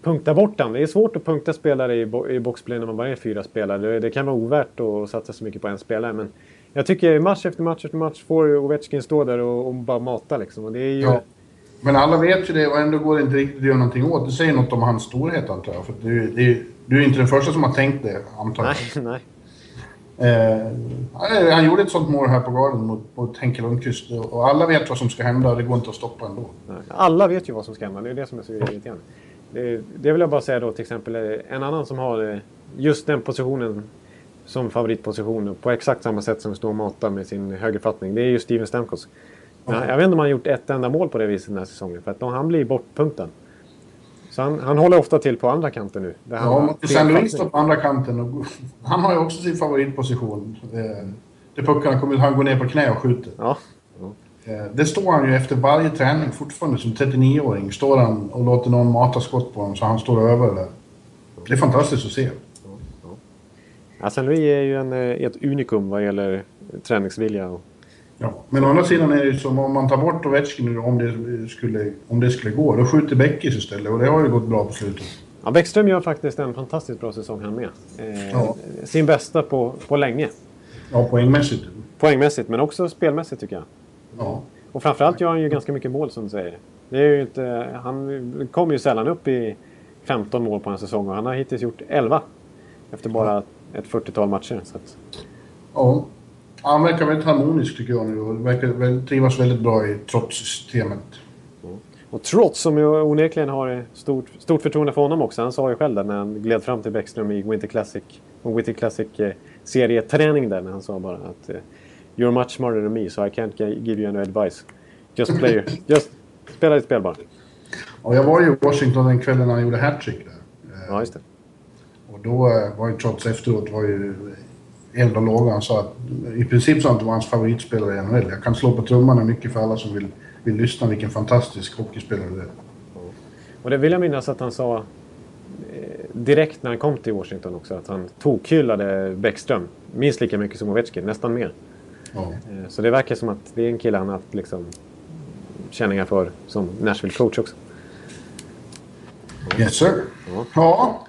punktar bort honom. Det är svårt att punkta spelare i, bo, i boxplay när man bara är fyra spelare. Det, kan vara ovärt att satsa så mycket på en spelare. Men jag tycker match efter match efter match får Ovechkin stå där och, och bara mata liksom. Och det är ju... Ja. Men alla vet ju det och ändå går det inte riktigt att göra någonting åt. Det säger något om hans storhet antar jag. För du, det, du är inte den första som har tänkt det antar jag. Nej, nej. Eh, han gjorde ett sånt mål här på Garden mot, mot Henke Lundqvist och alla vet vad som ska hända och det går inte att stoppa ändå. Alla vet ju vad som ska hända, det är det som är så irriterande. Det, det vill jag bara säga då till exempel en annan som har eh, just den positionen som favoritposition på exakt samma sätt som står och matar med sin högerfattning. Det är ju Steven Stamkos. Ja, jag vet inte om han gjort ett enda mål på det viset den här säsongen. För att han blir bortpunktad. Så han, han håller ofta till på andra kanten nu. Där ja, St. Louis står på andra kanten. Och, han har ju också sin favoritposition. Eh, där puckarna kommer han går ner på knä och skjuter. Ja. Eh, det står han ju efter varje träning fortfarande som 39-åring. Står han och låter någon mata skott på honom så han står över där. Det är fantastiskt att se. St. Louis är ju en, eh, ett unikum vad gäller träningsvilja och Ja, men å andra sidan är det ju som om man tar bort Ovechkin om det skulle, om det skulle gå. Då skjuter Bäckis istället och det har ju gått bra på slutet. Ja, Bäckström gör faktiskt en fantastiskt bra säsong han med. Eh, ja. Sin bästa på, på länge. Ja, poängmässigt. Poängmässigt, men också spelmässigt tycker jag. Ja. Och framförallt gör han ju ganska mycket mål som du säger. Det är ju inte, han kommer ju sällan upp i 15 mål på en säsong och han har hittills gjort 11. Efter bara ett 40-tal matcher. Så att... Ja. Han verkar väldigt harmonisk tycker jag nu och verkar trivas väldigt bra i trots-systemet. Och trots som ju onekligen har stort, stort förtroende för honom också. Han sa ju själv där när han gled fram till Bäckström i Winter Classic, Winter Classic eh, serieträning där när han sa bara att eh, You're much smarter than me so I can't give you any advice. Just play, just spela ditt spel bara. Och jag var ju i Washington den kvällen han gjorde hattrick där. Ja, just det. Och då eh, var ju trots efteråt var ju eld och låga. Han sa att i princip sa han att det var hans favoritspelare i NHL. Jag kan slå på trumman mycket för alla som vill, vill lyssna vilken fantastisk hockeyspelare det är. Och det vill jag minnas att han sa eh, direkt när han kom till Washington också. Att han tokhyllade Bäckström. Minst lika mycket som Ovechkin, nästan mer. Ja. Eh, Så det verkar som att det är en kille han har haft liksom, känningar för som Nashville-coach också. Yes sir. Ja. Ja.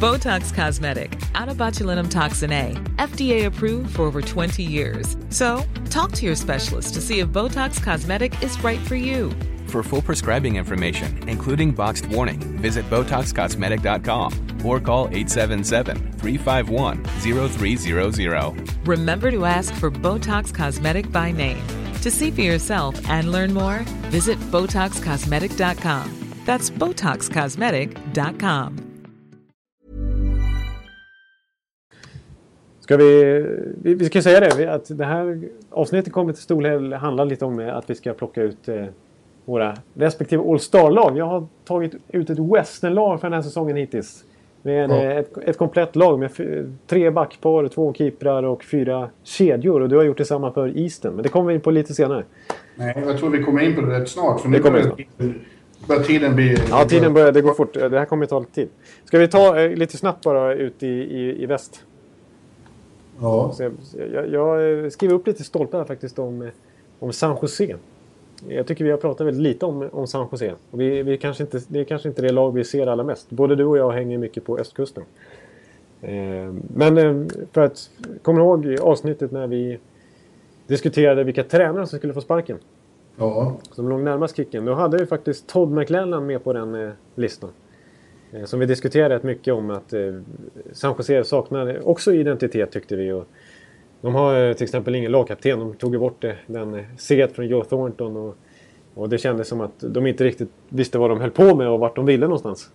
Botox Cosmetic, out of botulinum toxin A, FDA approved for over 20 years. So, talk to your specialist to see if Botox Cosmetic is right for you. For full prescribing information, including boxed warning, visit BotoxCosmetic.com or call 877-351-0300. Remember to ask for Botox Cosmetic by name. To see for yourself and learn more, visit BotoxCosmetic.com. That's BotoxCosmetic.com. Ska vi, vi, vi ska säga det, att det här avsnittet kommer till stor del handla lite om att vi ska plocka ut eh, våra respektive All Star-lag. Jag har tagit ut ett Western-lag för den här säsongen hittills. Med Ja. eh, ett, ett komplett lag med tre backpar, två keeprar och fyra kedjor. Och du har gjort detsamma för Eastern, men det kommer vi in på lite senare. Nej, jag tror vi kommer in på det rätt snart. För nu Det kommer börjar, börjar tiden bli... Ja, tiden börjar, det går fort. Det här kommer ta lite tid. Ska vi ta eh, lite snabbt bara ut i, i, i väst? Ja. Jag, jag, jag eh, skriver upp lite stolpar faktiskt om, eh, om San Jose. Jag tycker vi har pratat väldigt lite om, om San Jose. Vi, vi kanske inte, det är kanske inte det lag vi ser allra mest. Både du och jag hänger mycket på östkusten. Eh, men eh, för att... Kommer du ihåg avsnittet när vi diskuterade vilka tränare som skulle få sparken? Ja. Som låg närmast Kicken. Då hade vi faktiskt Todd McLellan med på den eh, listan. Eh, som vi diskuterade rätt mycket om att eh, San Jose saknar också identitet tyckte vi. Och de har eh, till exempel ingen lagkapten. De tog ju bort det, den eh, set från Joe Thornton. Och, och det kändes som att de inte riktigt visste vad de höll på med och vart de ville någonstans.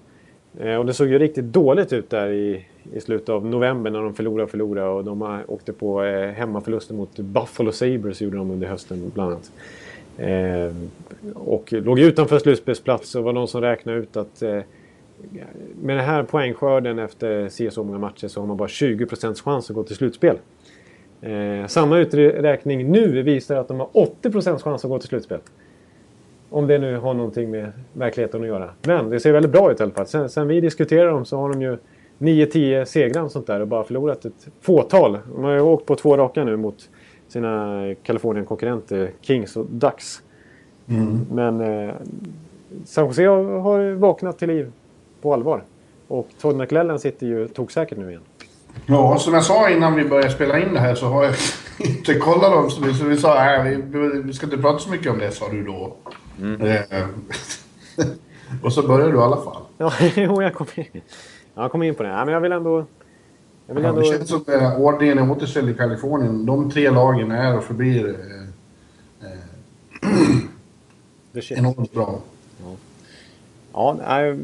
Eh, och det såg ju riktigt dåligt ut där i, i slutet av november när de förlorade och förlorade. Och de eh, åkte på eh, hemmaförluster mot Buffalo Sabres gjorde de under hösten bland annat. Eh, och låg utanför slutspelsplats och var någon som räknade ut att eh, med den här poängskörden efter si så många matcher så har man bara 20 procents chans att gå till slutspel. Eh, samma uträkning nu visar att de har 80% chans att gå till slutspel. Om det nu har någonting med verkligheten att göra. Men det ser väldigt bra ut i alla fall. Sen, sen vi diskuterar dem så har de ju 9-10 segrar och sånt där och bara förlorat ett fåtal. De har ju åkt på två raka nu mot sina Kalifornien-konkurrenter Kings och Ducks. Men eh, San Jose har, har vaknat till liv på allvar. Och Todd McLellan sitter ju toksäkert nu igen. Ja, som jag sa innan vi började spela in det här så har jag inte kollat dem. Så vi, så vi sa nej, vi, vi ska inte prata så mycket om det, sa du då. Eh, och så började du i alla fall. Ja, jo, jag kom in, jag kom in på det. Ja, men jag vill ändå... Jag vill Ja, ändå det känns som att eh, ordningen är återställd i Kalifornien. De tre lagen är och förblir eh, shit. enormt bra. Ja, nej,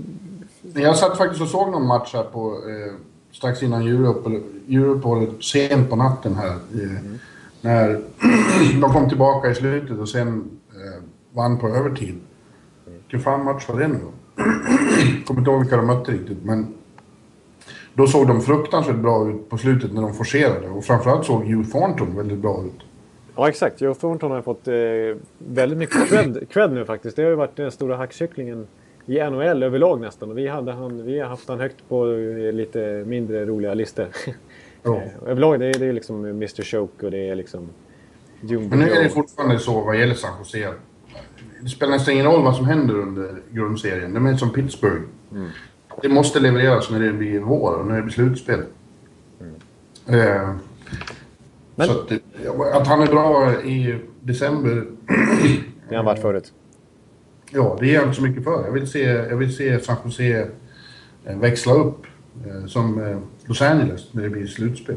Jag satt faktiskt och såg någon match här på, eh, strax innan juluppehållet, juluppehållet, sent på natten här. Mm. När de kom tillbaka i slutet och sen eh, vann på övertid. Vilken fan match var det nu då? Kommer inte ihåg vilka de mötte riktigt, men då såg de fruktansvärt bra ut på slutet när de forcerade. Och framförallt såg Hugh Thornton väldigt bra ut. ja, exakt. Joe Thornton har fått eh, väldigt mycket cred, cred nu faktiskt. Det har ju varit den stora hackkycklingen i NHL överlag nästan. Och vi, hade han, vi har haft han högt på eh, lite mindre roliga listor. Ja. Eh, överlag det är det är liksom Mr Choke och det är liksom... Jumbo Men nu är det fortfarande så vad gäller San Jose. Det spelar nästan ingen roll vad som händer under grundserien. De är som Pittsburgh. Det måste levereras när det blir vår och när det blir slutspel. Eh, Men... Så att, att, han är bra i december... Det har han varit förut. Ja, det ger jag inte så mycket för. Jag vill se, jag vill se San Jose eh, växla upp eh, som eh, Los Angeles när det blir slutspel.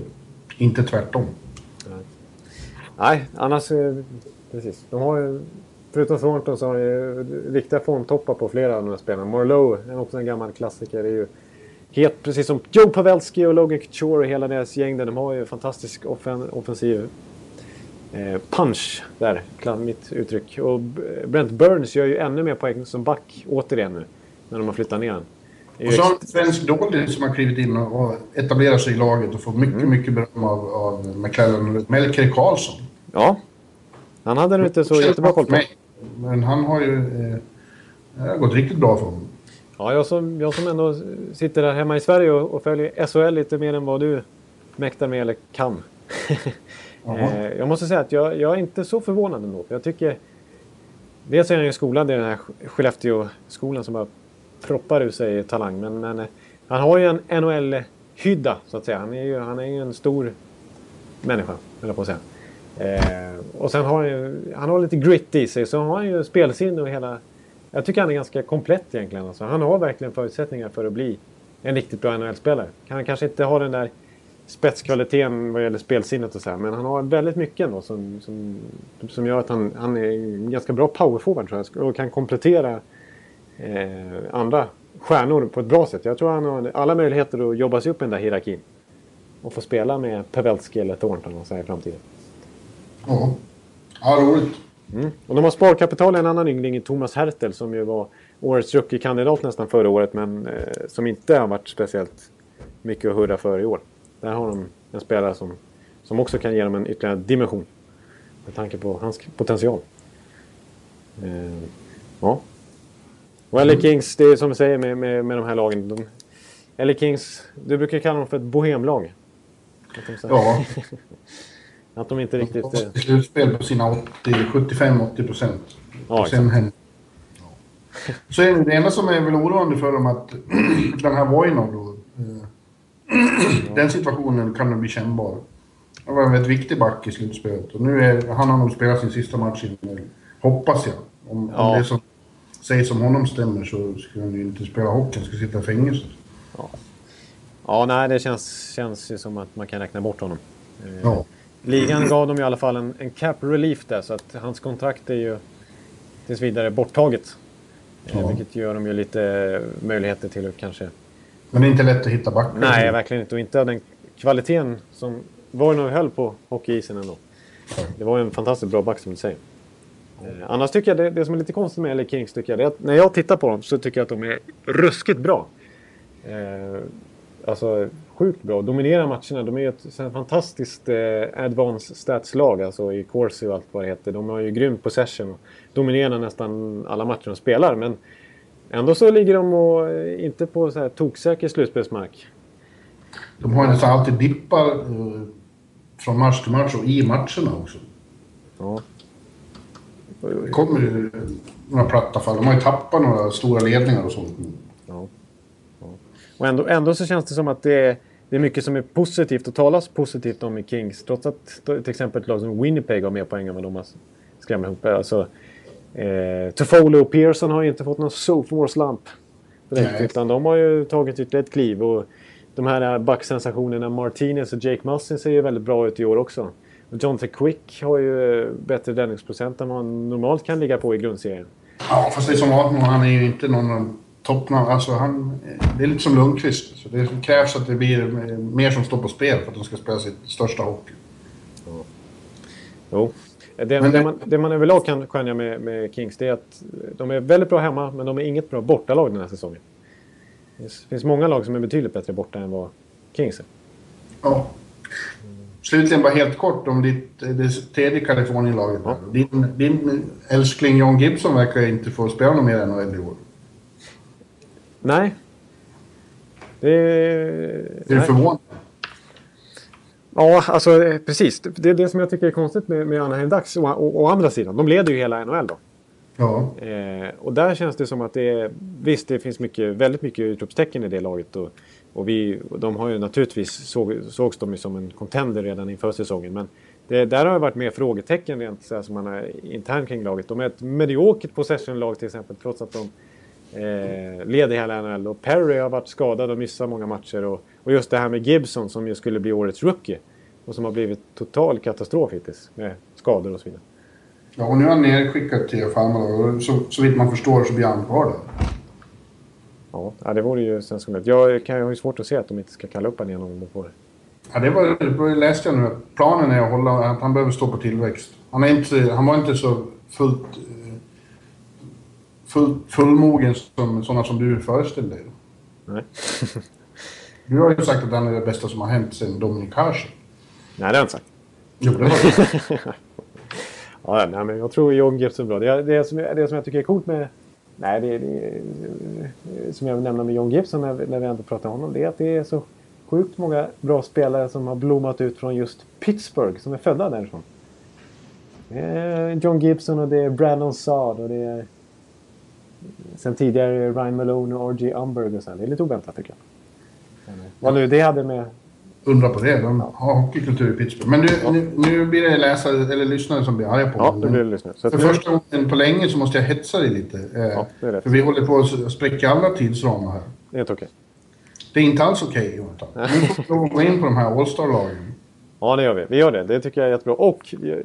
Inte tvärtom. Nej, annars... Eh, precis. De har ju... Förutom Thornton så har de ju riktiga formtoppar på flera av de här spelarna. Morlow är också en gammal klassiker. Det är ju het, precis som Joe Pavelski och Logan Couture och hela deras gäng. Där, de har ju fantastisk offen, offensiv punch där, mitt uttryck. Och Brent Burns gör ju ännu mer poäng som back återigen nu. När de har flyttat ner honom. Och så har en svensk dålig som har klivit in och etablerat sig i laget och fått mycket, mm. mycket beröm av, av McLaren. Melker Karlsson. Ja. Han hade nog inte så jättebra koll på. Men han har ju... Eh, det har gått riktigt bra för honom. Ja, jag som, jag som ändå sitter där hemma i Sverige och, och följer SHL lite mer än vad du mäktar med eller kan. eh, jag måste säga att jag, jag, är inte så förvånad ändå. Jag tycker... Dels är han ju skolad i den här Skellefteå-skolan som bara proppar ur sig talang. Men, men eh, han har ju en NHL-hydda så att säga. Han är ju, han är ju en stor människa, höll jag på att säga. Eh, och sen har han ju, han har lite grit i sig. Så har han ju spelsinne och hela... Jag tycker han är ganska komplett egentligen. Alltså. Han har verkligen förutsättningar för att bli en riktigt bra NHL-spelare. Han kanske inte har den där spetskvaliteten vad gäller spelsinnet och så här, Men han har väldigt mycket ändå som, som, som gör att han, han är en ganska bra powerforward tror jag. Och kan komplettera eh, andra stjärnor på ett bra sätt. Jag tror han har alla möjligheter att jobba sig upp i den där hierarkin. Och få spela med Pavelski eller Thornton och så här i framtiden. Ja, ja roligt. Mm. Och de har sparkapital i en annan yngling i Thomas Hertel som ju var årets rookie-kandidat nästan förra året men eh, som inte har varit speciellt mycket att hurra för i år. Där har de en spelare som, som också kan ge dem en ytterligare dimension. Med tanke på hans potential. Eh, ja. Och LA Kings, det är som vi säger med, med, med de här lagen. De, LA Kings, du brukar kalla dem för ett bohemlag. Ja. att de inte riktigt... De har slutspel på sina 75-80 procent. Ja, sen Så är det enda som är väl oroande för dem att den här Voinov då. Den situationen kan nog bli kännbar. Han var en väldigt viktig back i slutspelet och nu är han har nog spelat sin sista match innan, hoppas jag. Om, ja. om det som sägs om honom stämmer så ska han ju inte spela hockey, han ska sitta i fängelse. Ja, ja nej det känns, känns ju som att man kan räkna bort honom. Eh, ja. Ligan gav dem i alla fall en, en cap relief där så att hans kontrakt är ju tills vidare borttaget. Eh, ja. vilket gör dem ju lite möjligheter till att kanske... Men det är inte lätt att hitta backar? Nej, verkligen inte. Och inte av den kvaliteten som Voinov höll på hockeyisen ändå. Det var ju en fantastiskt bra back som du säger. Eh, annars tycker jag det, det som är lite konstigt med LA Kings tycker jag, det är att när jag tittar på dem så tycker jag att de är ruskigt bra. Eh, alltså sjukt bra. Dominerar matcherna. De är ju ett fantastiskt eh, advanced stats-lag alltså i Corsi och allt vad det heter. De har ju grym possession och dominerar nästan alla matcher de spelar. Men ändå så ligger de och, eh, inte på så här toksäker slutspelsmark. De har nästan alltid dippar eh, från match till match och i matcherna också. Ja. Det kommer ju några platta fall. De har ju tappat några stora ledningar och sånt. Ja. ja. Och ändå, ändå så känns det som att det är, det är mycket som är positivt och talas positivt om i Kings. Trots att till exempel ett lag som Winnipeg har mer poäng än vad de har skrämt ihop. Alltså, eh, Toffolo och Pearson har ju inte fått någon sophomore slump. Direkt, utan de har ju tagit ytterligare ett kliv. Och de här backsensationerna Martinez och Jake Mussin ser ju väldigt bra ut i år också. John T. Quick har ju bättre räddningsprocent än vad han normalt kan ligga på i grundserien. Ja, fast det är som Artmo, han är ju inte någon toppnamn. Alltså han, det är lite som Lundqvist. Så det krävs att det blir mer som står på spel för att de ska spela sitt största hockey. Jo. Det, det, man, det man överlag kan skönja med, med Kings det är att de är väldigt bra hemma men de är inget bra bortalag den här säsongen. Det finns många lag som är betydligt bättre borta än vad Kings är. Ja. Slutligen bara helt kort om ditt det tredje Kalifornienlaget. Ja. Din, din älskling John Gibson verkar inte få spela något mer än NHL i år. Nej. Det... Är du förvånad? Ja, alltså eh, precis. Det är det som jag tycker är konstigt med, med Anaheim Ducks. Å, andra sidan, de leder ju hela NHL då. Ja. Eh, och där känns det som att det är... Visst, det finns mycket, väldigt mycket utropstecken i det laget. Och, och vi, de har ju naturligtvis såg, sågs de ju som en contender redan inför säsongen. Men det, där har det varit mer frågetecken rent så här, som man har internt kring laget. De är ett mediokert possession-lag till exempel trots att de eh, leder hela NHL. Och Perry har varit skadad och missat många matcher. Och, och just det här med Gibson som ju skulle bli årets rookie. Och som har blivit total katastrof hittills med skador och så vidare. Ja, och nu är han nerskickad till Farmar och så, så vitt man förstår så blir han kvar där. Ja, det vore ju sensationellt. Jag, kan, jag har ju svårt att se att de inte ska kalla upp honom igen om de får det. Ja, det, var, det läste jag nu. Planen är att, hålla, att han behöver stå på tillväxt. Han, är inte, han var inte så fullt, fullt fullmogen som sådana som du föreställer dig. Nej. du har ju sagt att han är det bästa som har hänt sen Dominic Harsen. Nej, det har jag inte sagt. Jo, det har ja, nej, men jag tror John Gibson är bra. Det, det, som, det som jag tycker är coolt med... Nej, det, det, som jag vill nämna med John Gibson när, när vi ändå pratar om honom. Det är att det är så sjukt många bra spelare som har blommat ut från just Pittsburgh. Som är födda därifrån. Det är John Gibson och det är Brandon Saad och det är... Sen tidigare Ryan Malone och R.G. Umberg och sen. Det är lite oväntat tycker jag. Vad nu det hade med... Undra på det. De har hockeykultur i Pittsburgh. Men du, nu, nu blir det läsare eller lyssnare som blir arga på Ja, det blir det lyssnare. Så För nu- första gången på länge så måste jag hetsa dig lite. Eh, Ja, det är rätt. för vi håller på att spräcka alla tidsramar här. Det är inte okej. Det är inte alls okej, Jonathan. Nu får vi gå in på de här All-Star-lagen. Ja, det gör vi. Vi gör det. Det tycker jag är jättebra. Och eh,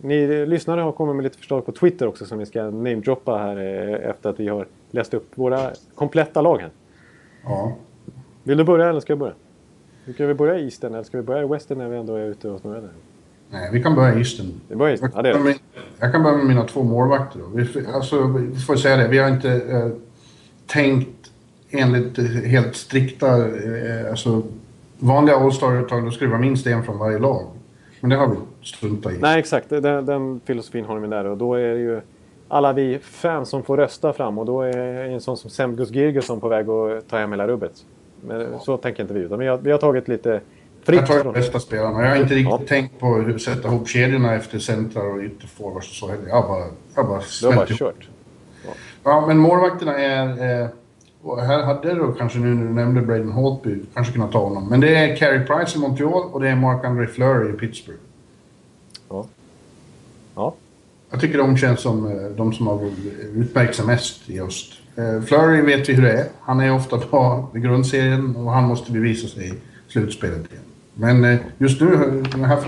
ni lyssnare har kommit med lite förslag på Twitter också som vi ska namedroppa här eh, efter att vi har läst upp våra kompletta lag här. Ja. Vill du börja eller ska jag börja? Ska vi börja i Eastern eller ska vi börja i Western när vi ändå är ute och snurrar? Nej, vi kan börja i Eastern. Vi börjar Eastern. Ja, Jag, kan börja med- jag kan börja med mina två målvakter. Då. Vi, alltså, vi får säga det, vi har inte eh, tänkt enligt helt strikta, eh, alltså vanliga All-Star-uttag, då ska det vara minst en från varje lag. Men det har vi struntat i. Nej, exakt. Den, den filosofin har vi där och då är det ju alla vi fans som får rösta fram och då är en sån som Semgus Girgusson på väg att ta hem hela rubbet. Men så tänker inte vi utan vi har, vi har tagit lite fritt Jag tar de från... bästa spelarna. Jag har inte riktigt Ja. tänkt på hur sätta ihop kedjorna efter centrar och ytterforwards och så heller. Jag har bara, jag har bara Du har bara kört. Ja, men målvakterna är... Eh, och här hade du kanske nu när du nämnde Braden Holtby, kanske kunnat ta honom. Men det är Carey Price i Montreal och det är Marc-André Fleury i Pittsburgh. Ja. Ja. Jag tycker de känns som eh, de som har utmärkt sig mest i öst. Eh, Fleury vet vi hur det är. Han är ofta bra i grundserien och han måste bevisa sig i slutspelet igen. Men eh, just nu, den här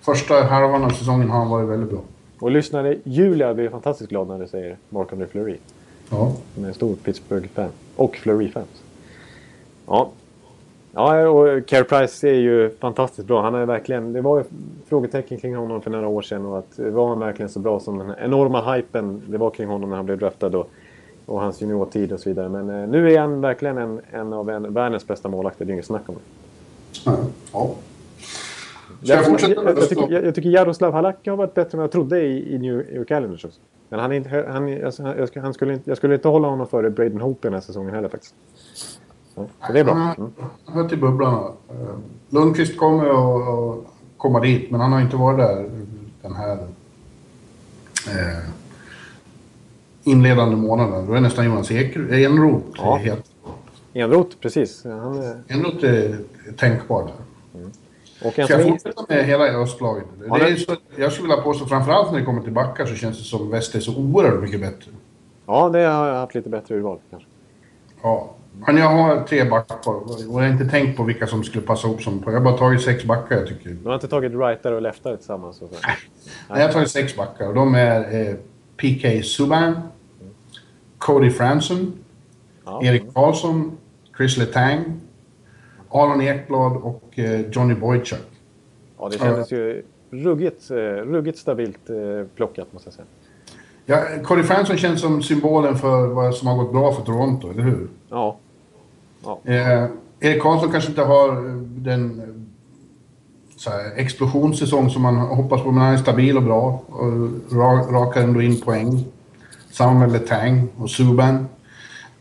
första halvan av säsongen har han varit väldigt bra. Och lyssnare Julia blir fantastiskt glad när du säger Mark-André Fleury. Ja. Som är en stor Pittsburgh-fan. Och Flurry Fans. Ja. Ja, och Care Price är ju fantastiskt bra. Han är verkligen... Det var ju frågetecken kring honom för några år sedan. Och att eh, var han verkligen så bra som den enorma hypen det var kring honom när han blev draftad. Och, och hans juniortid och så vidare. Men eh, nu är han verkligen en, en av en, världens bästa målvakter. Det är inget snack om det. ja. Ska jag fortsätta jag, med jag, tycker, östlag? jag, jag tycker Jaroslav Halak har varit bättre än jag trodde i, i New York Islanders. Men han är inte, han, alltså, han, jag, skulle inte, jag skulle inte hålla honom före Braden Hope den här säsongen heller faktiskt. Ja, så det är bra. Mm. Han hör till bubblarna. Eh, Lundqvist kommer att komma dit, men han har inte varit där den här eh, inledande månaden. Då är nästan Jonas Enroth Ja. helt... Enroth, precis. Han, är- Enroth är tänkbar där. Och en Ska jag fortsätta med hela östlaget? Ja, det så, jag skulle vilja påstå, framförallt när det kommer till backar så känns det som väst är så oerhört mycket bättre. ja, det har jag haft lite bättre urval kanske. Ja. Men jag har tre backar och jag har inte tänkt på vilka som skulle passa ihop som... Jag har bara tagit sex backar jag tycker. Du har inte tagit rightare och leftare tillsammans? Och så. Nej, jag har tagit sex backar och de är eh, PK Subban, Cody Franson, Ja. Erik Karlsson, Chris Letang, Aron Ekblad och eh, Johnny Boychuk. ja, det kändes ju ruggigt, eh, ruggigt stabilt eh, plockat måste jag säga. Ja, Cody Franson känns som symbolen för vad som har gått bra för Toronto, eller hur? Ja, Eh, Erik Karlsson kanske inte har den här, explosionssäsong som man hoppas på, men han är stabil och bra och ra, rakar ändå in poäng. Samma med Letang och Subban.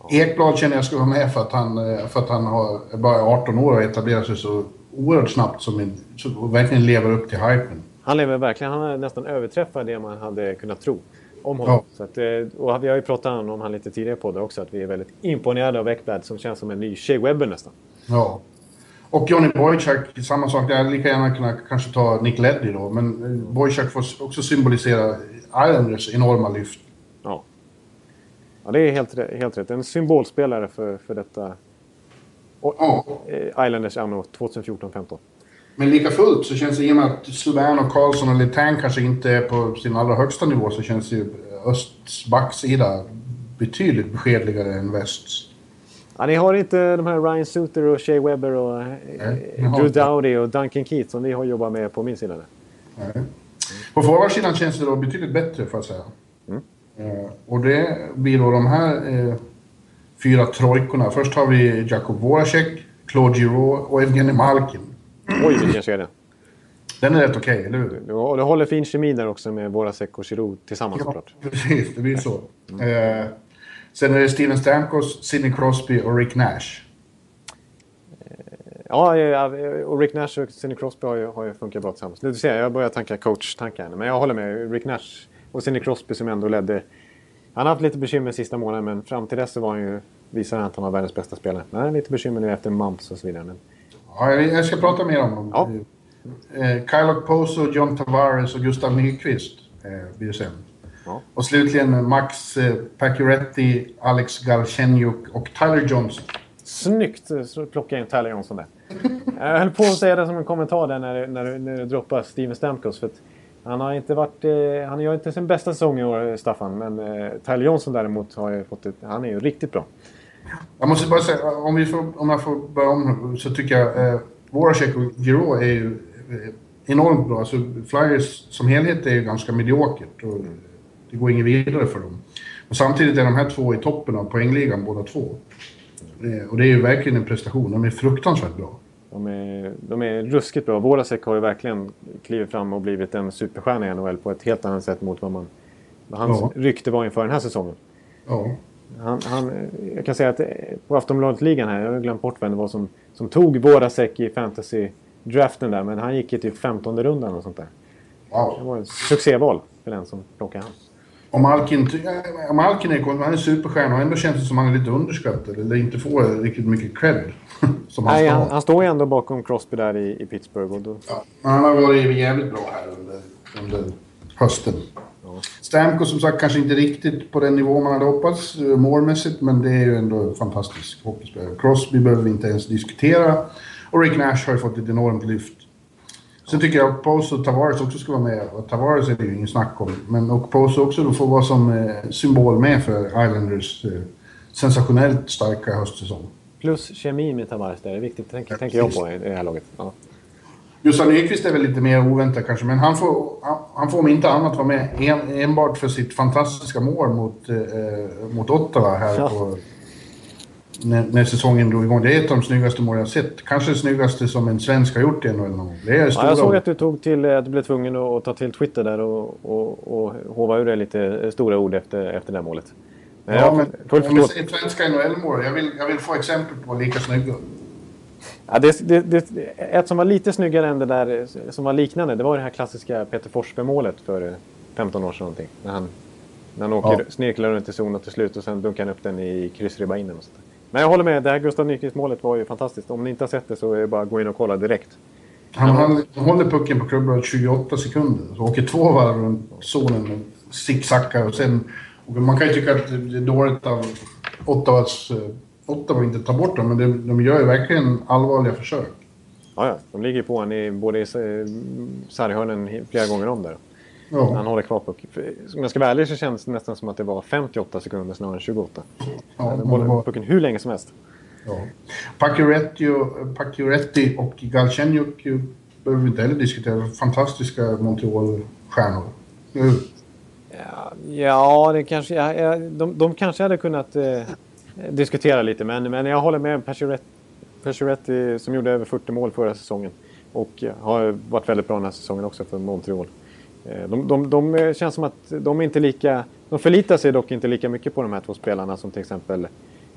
Ekblad känner jag ska vara med för att han, eh, för att han har, bara är 18 år och etablerar sig så oerhört snabbt som en, så, verkligen lever upp till hypen. Han lever verkligen, han nästan överträffat det man hade kunnat tro om honom. Ja. Så att, eh, och vi har ju pratat om han lite tidigare på det också, att vi är väldigt imponerade av Ekblad som känns som en ny Shea Webber nästan. Ja. Och Johnny Boychuk, samma sak. Jag hade lika gärna kunnat kanske ta Nick Leddy då, men eh, Boychuk får också symbolisera Islanders enorma lyft. Ja. Det är helt, helt rätt. En symbolspelare för, för detta och, Ja. eh, Islanders anno 2014-15. Men lika fullt så känns det i och med att Subban och Karlsson och Letang kanske inte är på sin allra högsta nivå så känns ju östs backsida betydligt beskedligare än västs. Ja, ni har inte de här Ryan Suter och Shea Weber och eh, Nej, ni Drew. Dowdy och Duncan Keith som vi har jobbat med på min sida. Nej. På forwardsidan känns det då betydligt bättre får jag säga. Eh, och det blir då de här eh, fyra trojkorna. Först har vi Jakub Voracek, Claude Giroux och Evgenij Malkin. Oj, vilken kedja. Den är rätt okej, eller hur? Du, håller fin kemi där också med Voracek och Giroud tillsammans såklart. precis. Det blir så. Eh, sen är det Steven Stamkos, Sidney Crosby och Rick Nash. Ja, ja, och Rick Nash och Sidney Crosby har ju, har ju funkat bra tillsammans. Du ser, jag börjar tanka coach-tankar. Men jag håller med. Rick Nash och Sidney Crosby som ändå ledde. Han har haft lite bekymmer sista månaden, men fram till dess så var han ju, visade han att han var världens bästa spelare. Men han har lite bekymmer nu efter mumps och så vidare. Men, Ja, jag, ska prata mer om dem. Ja. Eh, Kyle Okposo, John Tavares och Gustav Nyqvist eh, blir sen. Ja. Och slutligen Max eh, Pacioretty, Alex Galchenyuk och Tyler Johnson. Snyggt eh, så plockade jag in Tyler Johnson där. Jag höll på att säga det som en kommentar där när, när, när du droppar Steven Stamkos. För att han har inte varit... Eh, han gör inte sin bästa säsong i år, Staffan. Men eh, Tyler Johnson däremot har ju fått ett, Han är ju riktigt bra. Jag måste bara säga, om, vi får, om jag får börja om så tycker jag eh, Voracek och Giro är ju eh, enormt bra. Alltså, Flyers som helhet är ju ganska mediokert och det går inget vidare för dem. Och samtidigt är de här två i toppen av poängligan båda två. Eh, och det är ju verkligen en prestation. De är fruktansvärt bra. De är, de är ruskigt bra. Voracek har ju verkligen klivit fram och blivit en superstjärna i NHL på ett helt annat sätt mot vad man... vad Hans Ja. rykte var inför den här säsongen. Ja. Han, han, jag kan säga att på Aftonbladet-ligan här, jag har glömt bort vem det var som, som tog Voracek i fantasy-draften där. Men han gick ju till 15 rundan och sånt där. Det Wow. var ett succéval för den som plockade han. Om Malkin, ty- eh, om Malkin är, han är superstjärna och ändå känns det som han är lite underskattad. Eller inte får riktigt mycket cred. som han Nej, han, ha. han står ju ändå bakom Crosby där i, i Pittsburgh. Och då, Ja, han har varit jävligt bra här under, under hösten. Stamkos som sagt kanske inte riktigt på den nivå man hade hoppats eh, målmässigt, men det är ju ändå fantastisk hockeyspelare. Crosby behöver vi inte ens diskutera. Och Rick Nash har ju fått ett enormt lyft. Sen tycker jag att Poso och Tavares också ska vara med. Och Tavares är det ju ingen snack om. Men och Poso också då får vara som eh, symbol med för Islanders eh, sensationellt starka höstsäsong. plus kemi med Tavares där, det är viktigt, tänker, tänker jag på i, det här laget. Ja. Gustav Nyqvist är väl lite mer oväntad kanske, men han får, han, han får om inte annat vara med en, enbart för sitt fantastiska mål mot, eh, mot Ottawa här Ja. på, när, när säsongen drog igång. Det är ett av de snyggaste mål jag sett. Kanske det snyggaste som en svensk har gjort i NHL någon gång. Det är stora Ja, jag såg att du tog till, att du blev tvungen att, ta till Twitter där och, och, och hova ur dig lite stora ord efter, efter det här målet. Men Ja, men säger svenska NHL-mål, jag vill, jag vill få exempel på lika snygga. Ja, det, det, det, ett som var lite snyggare än det där eh, som var liknande, det var det här klassiska Peter Forsberg-målet för eh, 15 år sedan någonting. När han, när han åker, Ja. snirklar runt i zon till slut och sen dunkar han upp den i kryssribba in och sånt där. Men jag håller med, det här Gustav Nyqvist-målet var ju fantastiskt. Om ni inte har sett det så är det bara att gå in och kolla direkt. Han, han, håller pucken på klubban 28 sekunder. Så åker två varv runt zonen och zigzaggar och sen... Och man kan ju tycka att det är dåligt av Ottawas... eh, Ottawa inte ta bort dem, men de, de gör ju verkligen allvarliga försök. Ja, ja, de ligger på honom i, både eh, sarghörnen flera gånger om där. Han Ja, håller kvar pucken. Om jag ska vara ärlig så känns det nästan som att det var 58 sekunder snarare än 28. ja, Han håller var, pucken hur länge som helst. ja. Pacioretty och, Pacioretty och Galchenyuk eh, behöver vi inte heller diskutera. Fantastiska Montreal-stjärnor. Nu, Ja, ja det kanske, ja, de, de kanske hade kunnat eh, diskutera lite, men, men jag håller med Pacioretty, Pacioretty som gjorde över 40 mål förra säsongen. Och eh, har varit väldigt bra den här säsongen också för Montreal. Eh, De, de, de eh, känns som att de inte lika... De förlitar sig dock inte lika mycket på de här två spelarna som till exempel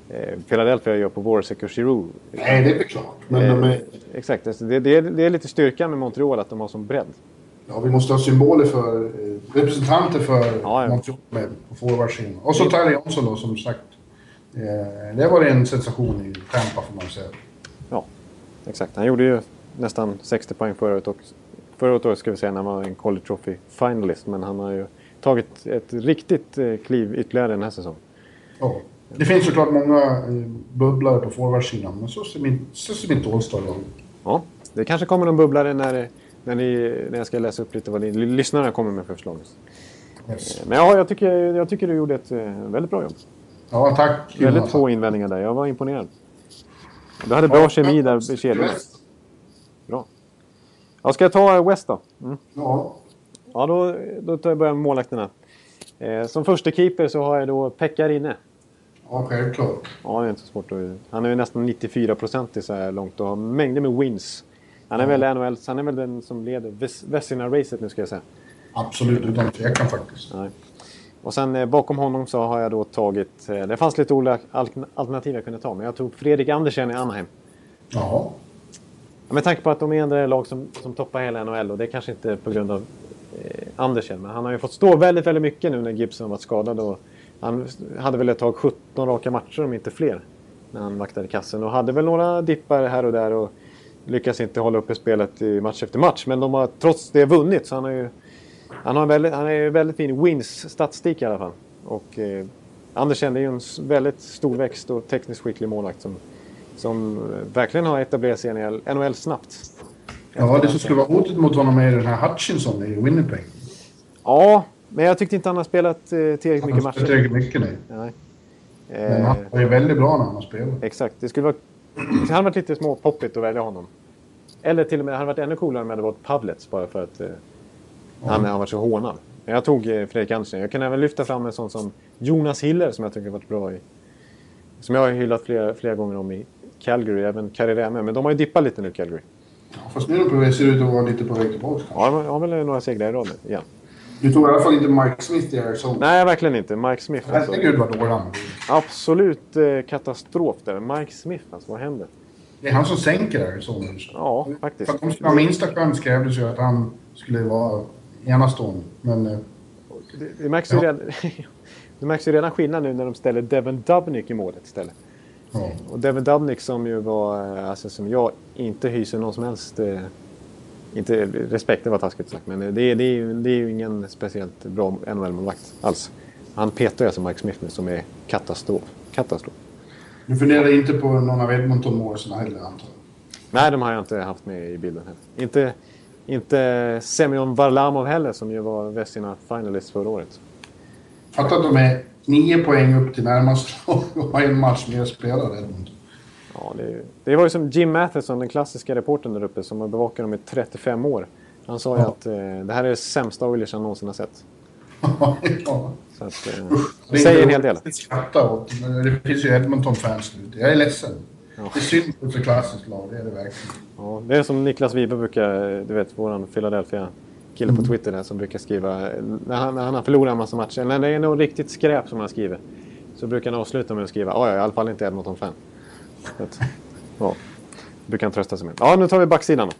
eh, Philadelphia gör på Voracek och Giroux. nej, det är klart. Men de Eh, är, Exakt, alltså det, det, är, det är lite styrkan med Montreal att de har som bredd. ja, vi måste ha symboler för... Representanter för Ja, ja. Montreal med på forwardsidan. Och så Tyler Johnson då, som sagt. Eh, det var en sensation i Tampa, får man säga. Ja. exakt. Han gjorde ju nästan 60 poäng förra året. Och, förra året ska vi säga när han var en College Trophy finalist. Men han har ju tagit ett riktigt eh, kliv ytterligare den här säsongen. Ja. Det finns såklart många eh, bubblare på forwardsidan, men så ser min, så ser mitt All-Star. Ja, det kanske kommer någon bubblare när, när, ni, när jag ska läsa upp lite vad ni lyssnarna kommer med för förslag. Yes. Men ja, jag tycker, jag tycker du gjorde ett eh, väldigt bra jobb. Ja, tack. Väldigt få invändningar där. Jag var imponerad. Du hade bra kemi där i kedjan. Bra. Ja, ska jag ta West då? Mm. Ja. Ja, då, då tar jag börja med målvakterna. Eh, som första keeper så har jag då Pekka Rinne. ja, självklart. Ja, det är inte så svårt att... Han är ju nästan 94 procent så här långt och har mängder med wins. Han är väl NHL, han är väl den som leder Vesina-racet nu ska jag säga. Absolut, utan tvekan faktiskt. Nej. Och sen eh, bakom honom så har jag då tagit... Eh, det fanns lite olika al- alternativ jag kunde ta, men jag tog Fredrik Andersen i Anaheim. Ja. Med tanke på att de är ändå lag som, som toppar hela NHL och det är kanske inte på grund av eh, Andersen. Men han har ju fått stå väldigt, väldigt mycket nu när Gibson varit skadad. Och han hade väl ett tag 17 raka matcher om inte fler. När han vaktade kassen och hade väl några dippar här och där. Och lyckas inte hålla uppe spelet i match efter match. Men de har trots det vunnit. Så han har ju han har en väldigt, han är ju väldigt fin wins-statistik i alla fall. Och eh, Andersen är ju en väldigt väldigt storväxt och tekniskt skicklig målvakt som, som eh, verkligen har etablerat sig i NHL NHL snabbt. Ja, det som skulle vara hotet mot honom är den här Hutchinson i Winnipeg. Ja, men jag tyckte inte han har spelat eh, tillräckligt mycket Han har matcher. tillräckligt mycket nej. Nej. Men han ju väldigt bra när han har spelat. exakt. Det skulle vara... Det hade varit lite småpoppigt att välja honom. Eller till och med, det hade varit ännu coolare om det hade varit Pavlets bara för att eh, han har varit så hånad. Men jag tog eh, Fredrik Andersen. Jag kan även lyfta fram en sån som Jonas Hiller som jag tycker har varit bra i. Som jag har hyllat flera, flera gånger om i Calgary, även Karriärme. Men de har ju dippat lite nu, Calgary. Fast nu de ser ut att vara lite på väg tillbaka. Ja, de har väl några segrar i rad nu igen. Du tog i alla fall inte Mike Smith i Arizona. Nej, verkligen inte. Mike Smith alltså. Herregud vad dålig han. Absolut eh, katastrof där. Mike Smith alltså, vad händer? Det är han som sänker Arizona. Ja, För faktiskt. att de skulle ha minsta chans krävdes ju att han skulle vara enastående. Men eh, Det, det, märks ju Ja. redan, det märks ju redan skillnad nu när de ställer Devin Dubnik i målet istället. Och Devin Dubnik som ju var, eh, alltså som jag inte hyser någon som helst... Eh, inte respekt, det var taskigt sagt, men det, är- det, är, ju- det är ju ingen speciellt bra NHL-målvakt alls. Han petar ju alltså Mike Smith nu som är katastrof. Katastrof. Du funderar inte på någon av Edmonton-målsarna heller antar jag? Nej, de har jag inte haft med i bilden heller. Inte, inte Semyon Varlamov heller som ju var Vesina finalist förra året. Fatta att de är nio poäng upp till närmaste lag och har en match mer spelare Edmonton. Ja, det, det var ju som Jim Matheson, den klassiska reportern där uppe som har bevakat dem i 35 år. Han sa ju Ja. att eh, det här är det sämsta Oilers han någonsin har sett. ja. Så att, eh, Det det säger en hel del. åt. Det finns ju Edmonton-fans nu. Jag är ledsen. Det är synd på ett klassiskt lag, det är det verkligen. Ja, det är som Niklas Wibe brukar, du vet våran Philadelphia-kille på Twitter där som brukar skriva, när han, när han har förlorat en massa matcher, eller när det är något riktigt skräp som han skriver, så brukar han avsluta med att skriva, ja, i alla fall inte Edmonton-fan. Ja, brukar han trösta sig med. Ja, nu tar vi backsidan då.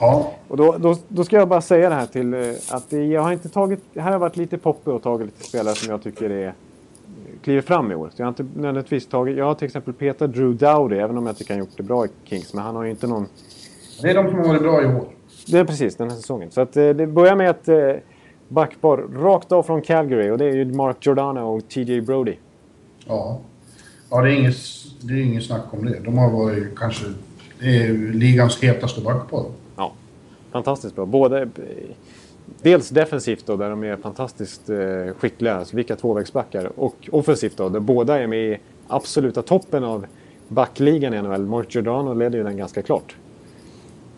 Ja, Och då, då, då ska jag bara säga det här till eh, att det, jag har inte tagit... Här har jag varit lite poppig och tagit lite spelare som jag tycker är kliver fram i år. Så jag har inte nödvändigtvis tagit... Jag har till exempel petat Drew Dowdy, även om jag tycker han gjort det bra i Kings. Men han har ju inte någon... det är de som har varit bra i år. Det är precis den här säsongen. Så att, eh, det börjar med ett eh, backpar rakt av från Calgary. Och det är ju Mark Giordano och TJ Brody. Ja. Ja, det är inget, det är inget snack om det. De har varit kanske... Ligans hetaste backpar. Ja, fantastiskt bra. Både, eh, dels defensivt då, där de är fantastiskt skickliga, alltså vilka tvåvägsbackar. Och offensivt då, där båda är med i absoluta toppen av backligan i NHL. Mark Giordano leder ju den ganska klart.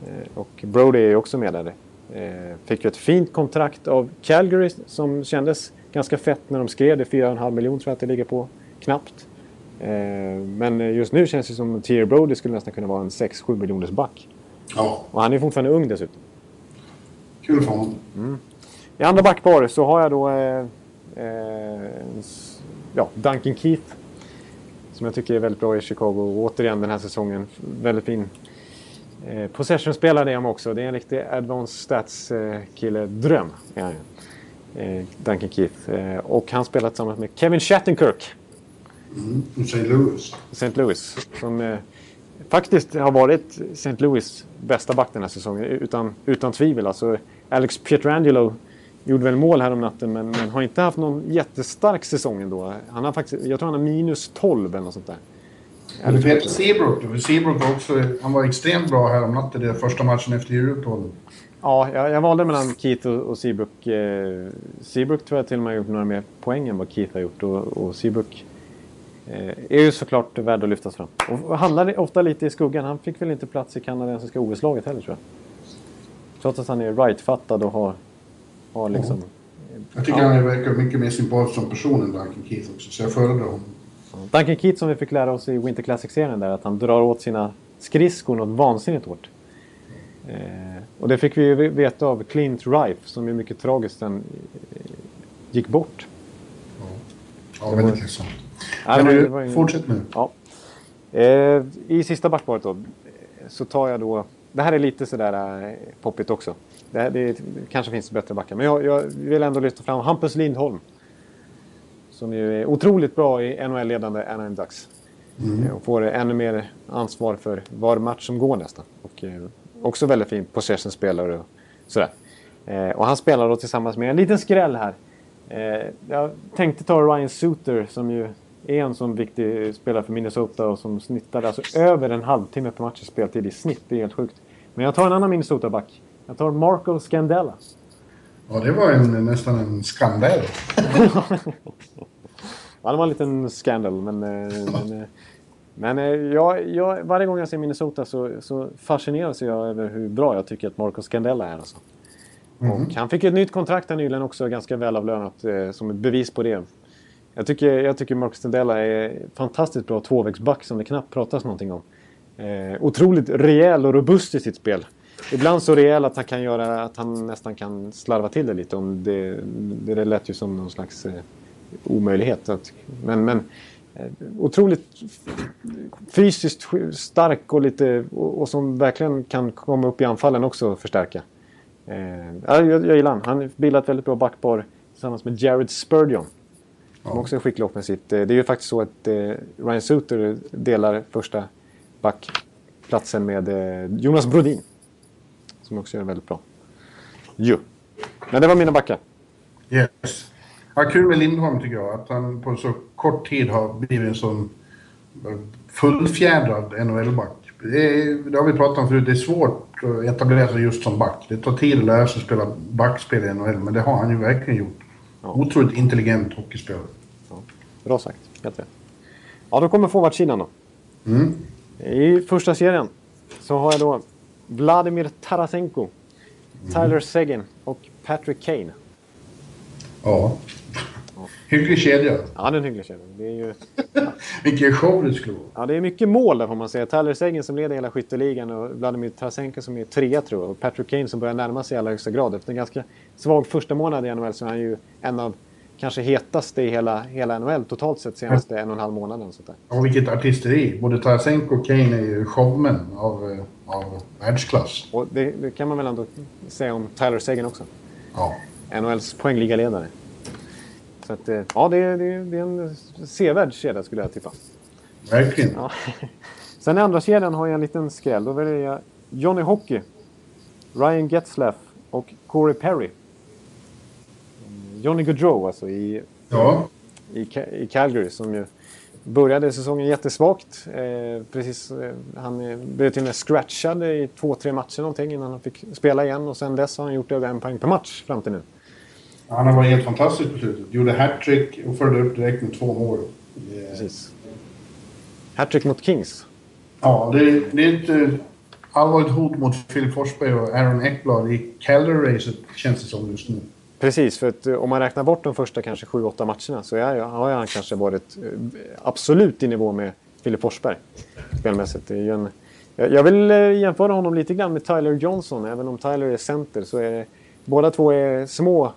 Eh, och Brody är ju också med där. Eh, fick ju ett fint kontrakt av Calgary som kändes ganska fett när de skrev det. 4,5 miljoner tror jag att det ligger på. Knappt. Eh, men just nu känns det som att Thierry Brody skulle nästan kunna vara en 6-7 miljoners back. Ja, Och han är fortfarande ung dessutom. kul för honom. I andra backpar så har jag då eh, ja, Duncan Keith. Som jag tycker är väldigt bra i Chicago. Och återigen den här säsongen. Väldigt fin eh, possession-spelare är han också. Det är en riktig advanced stats-kille-dröm. är han ju. Eh, Duncan Keith. Eh, och han spelar tillsammans med Kevin Shattenkirk. Mm. St. Louis. St. Louis. Som, eh, faktiskt har varit St. Louis bästa back den här säsongen. Utan, utan tvivel. Alltså, Alex Pietrangelo gjorde väl mål här om natten men, men, har inte haft någon jättestark säsong ändå. Han har faktiskt, jag tror han har minus 12 eller något sånt där. Eller Peter Seabrook Seabrook också, han var extremt bra här om natten, det första matchen efter juluppehållet. Ja, jag, jag valde mellan Keith och, och Seabrook. Eh, Seabrook tror jag till och med har gjort några mer poäng än vad Keith har gjort. Och, och Seabrook eh, är ju såklart värd att lyftas fram. Och handlar ofta lite i skuggan. Han fick väl inte plats i kanadensiska OS-laget heller tror jag. Trots att han är rightfattad och har, har liksom... Jag tycker ja. han verkar mycket mer sympatisk som person än Duncan Keith också, så jag föredrar honom. Duncan Keith som vi fick lära oss i Winter Classic-serien där, att han drar åt sina skridskor något vansinnigt hårt. Eh, och det fick vi ju veta av Clint Rife som ju mycket tragiskt sen eh, gick bort. Ja, ja väldigt ledsamt. Men du, ingen... fortsätt nu. Ja. Eh, I sista backparet då så tar jag då... Det här är lite sådär eh, poppigt också. Det, här, det kanske finns bättre backar. Men jag, jag, vill ändå lyfta fram Hampus Lindholm. Som ju är otroligt bra i NHL-ledande Anaheim Ducks. Mm. Och får ännu mer ansvar för var match som går nästan. Och eh, också väldigt fin possession-spelare och sådär. Eh, och han spelar då tillsammans med en liten skräll här. Eh, jag tänkte ta Ryan Suter som ju är en sån viktig spelare för Minnesota och som snittade alltså över en halvtimme per match i speltid i snitt. Det är helt sjukt. Men jag tar en annan Minnesota-back. Jag tar Marco Scandella. Ja, det var en, nästan en skandal. ja, det var en liten skandal, men... Eh, men eh, men eh, jag, jag, varje gång jag ser Minnesota så, så fascineras jag över hur bra jag tycker att Marcos Scandella är. Alltså. Mm. Han fick ett nytt kontrakt här nyligen också, ganska välavlönat, eh, som ett bevis på det. Jag tycker, jag tycker Marcus Scandella är fantastiskt bra tvåvägsback som det knappt pratas någonting om. Eh, otroligt rejäl och robust i sitt spel. Ibland så rejäl att han kan göra att han nästan kan slarva till det lite. Om det, det, det lät ju som någon slags eh, omöjlighet. Att, men, men Eh, otroligt fysiskt stark och, lite, och, och, som verkligen kan komma upp i anfallen också och förstärka. Eh, jag, jag gillar han. Han har bildat ett väldigt bra backpar tillsammans med Jared Spurgeon. Som ja. också är skicklig offensivt. Eh, det är ju faktiskt så att eh, Ryan Suter delar första backplatsen med eh, Jonas Brodin. Som också gör det väldigt bra. Jo. Men det var mina backar. Yes. Ja, kul med Lindholm tycker jag. Att han på så kort tid har blivit en sån fullfjädrad NHL-back. Det, det, har vi pratat om förut. Det är svårt att etablera sig just som back. Det tar tid att lära sig spela backspel i NHL, men det har han ju verkligen gjort. Ja. Otroligt intelligent hockeyspelare. Ja. Bra sagt. Helt rätt. Ja, då kommer forwardsidan då. Mm. I första serien så har jag då Vladimir Tarasenko. Tyler Seguin och Patrick Kane. Ja. Hygglig kedja. Ja, det är en hygglig kedja. Det är ju... Vilken show det skulle vara. Ja, det är mycket mål där får man säga. Tyler Seguin som leder hela skytteligan och Vladimir Tarasenko som är trea tror jag. Och Patrick Kane som börjar närma sig i allra högsta grad. Efter en ganska svag första månad i NHL så är han ju en av kanske hetaste i hela, hela NHL totalt sett senaste en och en halv månaden. Sånt där. Och vilket artisteri. Både Tarasenko och Kane är ju showmän av, eh, av världsklass. Och det, det, kan man väl ändå säga om Tyler Seguin också. Ja. NHLs poängligaledare. Så att, eh, ja, det det, det är en sevärd kedja skulle jag tippa. Verkligen. Ja. Sen i andra kedjan har jag en liten skräll. Då väljer jag Johnny Hockey, Ryan Getzlaff och Corey Perry. Johnny Gaudreau alltså i, ja. i, i Calgary som ju började säsongen jättesvagt. Eh, precis, eh, han blev till och med scratchad i två, tre matcher någonting innan han fick spela igen och sen dess har han gjort över en poäng per match fram till nu. Han har varit helt fantastisk på slutet. Gjorde hattrick och följde upp direkt med två mål. Precis. Hattrick mot Kings. Ja, det, det är ett allvarligt hot mot Philip Forsberg och Aaron Ekblad i Calder-racet känns det som just nu. Precis, för att eh, om man räknar bort de första kanske 7-8 matcherna så är, har han kanske varit eh, absolut i nivå med Filip Forsberg spelmässigt. Det är en, jag, vill eh, jämföra honom lite grann med Tyler Johnson. Även om Tyler är center så är det båda två är små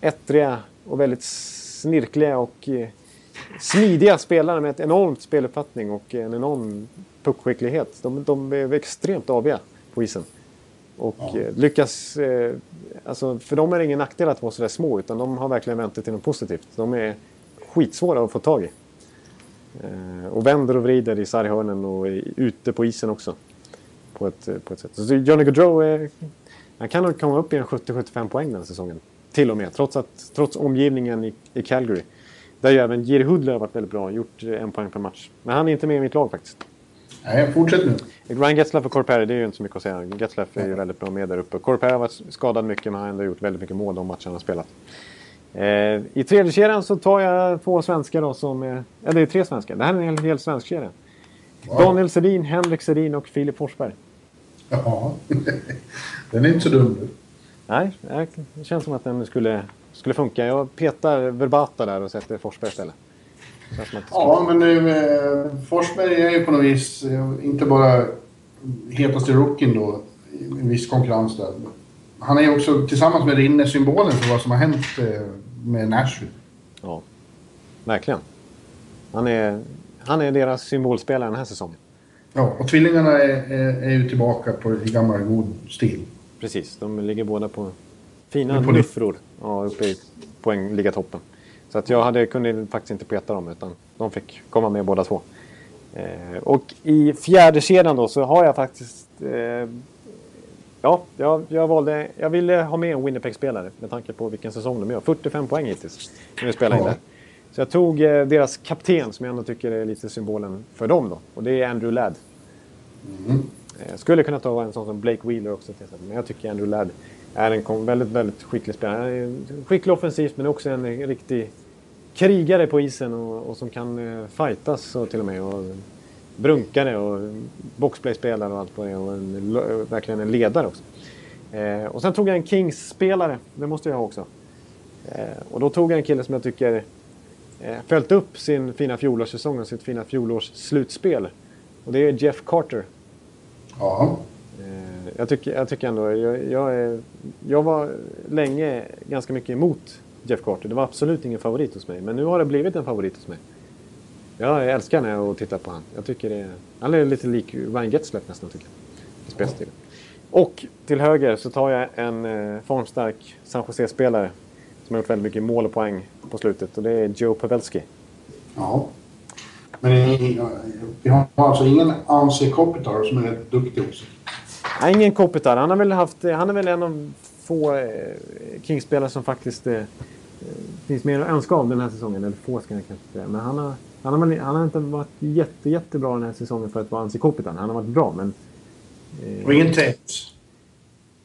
ettriga och väldigt snirkliga och smidiga spelare med ett enormt speluppfattning och en enorm puckskicklighet. De, de är extremt aviga på isen. Och ja. Eh, lyckas... Eh, alltså, för dem är det ingen nackdel att vara sådär små utan de har verkligen vänt det till något positivt. De är skitsvåra att få tag i. Eh, och vänder och vrider i sarghörnen och ute på isen också. På ett, på ett sätt. Så Johnny Gaudreau är, han kan komma upp i en 70-75 poäng den säsongen. Till och med, trots, att, trots omgivningen i, i Calgary. Där ju även Jiri Hudler har varit väldigt bra, gjort en poäng per match. Men han är inte med i mitt lag faktiskt. Nej, fortsätt nu. Ryan Getzlaff och Corperi, det är ju inte så mycket att säga. Getzlaff är ju väldigt bra med där uppe. Corperi har varit skadad mycket, men har ändå gjort väldigt mycket mål de matcherna han har spelat. Eh, I tredje kedjan så tar jag två svenskar då som... Är, eller det är tre svenskar. Det här är en hel, hel svensk kedja. Wow. Daniel Sedin, Henrik Sedin och Filip Forsberg. Ja, den är inte så dum. du. Nej, det känns som att den skulle, skulle funka. Jag petar Verbata där och sätter Forsberg istället. Ja, men nu, eh, Forsberg är ju på något vis eh, inte bara hetaste rookien då, i en viss konkurrens där. Han är ju också tillsammans med Rinne symbolen för vad som har hänt eh, med Nashville. Ja, verkligen. Han är, han är deras symbolspelare den här säsongen. Ja, och tvillingarna är, är, är ju tillbaka på, i gammal god stil. Precis, de ligger båda på fina nuffror ja, uppe i poängligatoppen. Så att jag hade, kunde faktiskt inte peta dem utan de fick komma med båda två. Eh, och i fjärde kedjan då så har jag faktiskt... Eh, ja, jag, jag valde... Jag ville ha med en Winnipeg-spelare med tanke på vilken säsong de gör. 45 poäng hittills när vi spelar in där. Så jag tog eh, deras kapten som jag ändå tycker är lite symbolen för dem då. Och det är Andrew Ladd. Eh, skulle kunna ta en sån som Blake Wheeler också till exempel. Men jag tycker Andrew Ladd är en väldigt, väldigt skicklig spelare. Skicklig offensivt men också en riktig krigare på isen och, och som kan eh, fightas och till och med. Och brunkare och boxplayspelare och allt vad det är. Och en, verkligen en ledare också. Eh, och sen tog jag en Kings-spelare. Det måste jag ha också. Eh, och då tog jag en kille som jag tycker eh, följt upp sin fina fjolårssäsong och sitt fina fjolårsslutspel. Och det är Jeff Carter. Ja, jag, tycker, jag tycker ändå, jag, jag, är, jag var länge ganska mycket emot Jeff Carter. Det var absolut ingen favorit hos mig. Men nu har det blivit en favorit hos mig. Jag älskar när jag tittar på han. Jag tycker det han är lite lik Ryan Getzlaff nästan tycker jag. I spelstilen. Och till höger så tar jag en eh, formstark San Jose-spelare. Som har gjort väldigt mycket mål och poäng på slutet. Och det är Joe Pavelski. ja. Men vi har alltså ingen Anse Kopitar som är rätt duktig också. Nej, ingen Kopitar. Han har väl haft, han är väl en av få eh, Kings-spelare som faktiskt eh, eh, finns mer att önska av den här säsongen. Eller få ska jag kanske säga. Men han har, han, har han har inte varit jätte, jättebra den här säsongen för att vara Ansi Kopitar. Han har varit bra men... Eh, Och ingen Taves.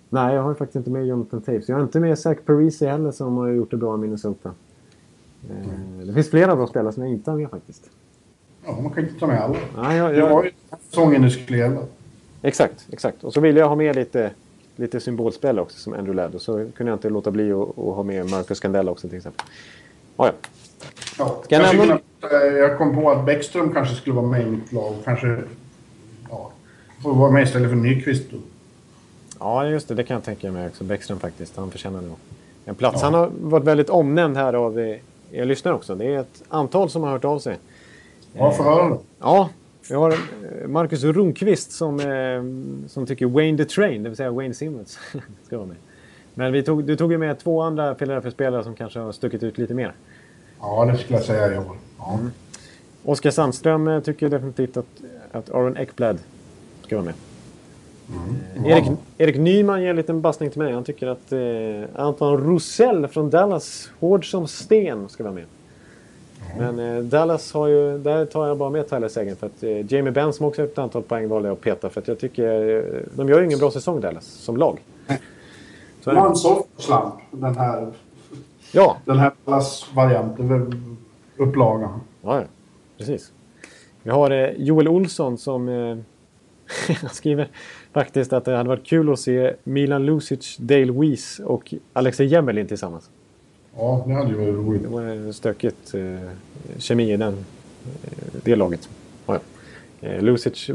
nej, jag har faktiskt inte med Jonathan Taves. Jag har inte med Zach Parisi heller som har gjort det bra i Minnesota. Eh, det finns flera bra spelare som jag inte har med faktiskt. Ja, man kan inte ta med alla. Nej, jag, Det jag, var ju säsongen det skulle gälla. Exakt, exakt. Och så ville jag ha med lite, lite symbolspel också som Andrew Ladd. Och så kunde jag inte låta bli att, ha med Marcus Scandella också till exempel. Ah, ja. Ja, jag nämna- eh, jag kom på att Bäckström kanske skulle vara med i mitt lag. Kanske ja, får vara med istället för Nyqvist. Då. ja, just det. Det kan jag tänka mig också. Bäckström faktiskt. Han förtjänar nog en plats. Han har varit väldigt omnämnd här av eh, er lyssnare också. Det är ett antal som har hört av sig. Ja, få höra då. Ja, vi har eh, Marcus Rundqvist som, eh, som tycker Wayne the Train, det vill säga Wayne Simmons, ska vara med. Men vi tog, du tog ju med två andra Philadelphia-spelare som kanske har stuckit ut lite mer. Ja, det skulle jag säga i år. Ja. Oskar Sandström eh, tycker definitivt att, att Aaron Ekblad ska vara med. Eh, Erik, Erik Nyman ger en liten bassning till mig. Han tycker att eh, Anton Rosell från Dallas, hård som sten, ska vara med. Men eh, Dallas har ju, där tar jag bara med Tyler Seguin för att eh, Jamie Benn som också har ett antal poäng valde jag att peta för att jag tycker eh, de gör ju ingen bra säsong Dallas som lag. Så är det. Slamp, den här, Ja, den här varianten, upplagan. Ja, ja. precis. Vi har Joel Olsson som skriver faktiskt att det hade varit kul att se Milan Lucic, Dale Weiss och Alexej Jemelin tillsammans. Ja, det hade ju varit roligt. Det var stökigt eh, kemi i den, eh, det laget. Ja, ja. Eh, Lucic,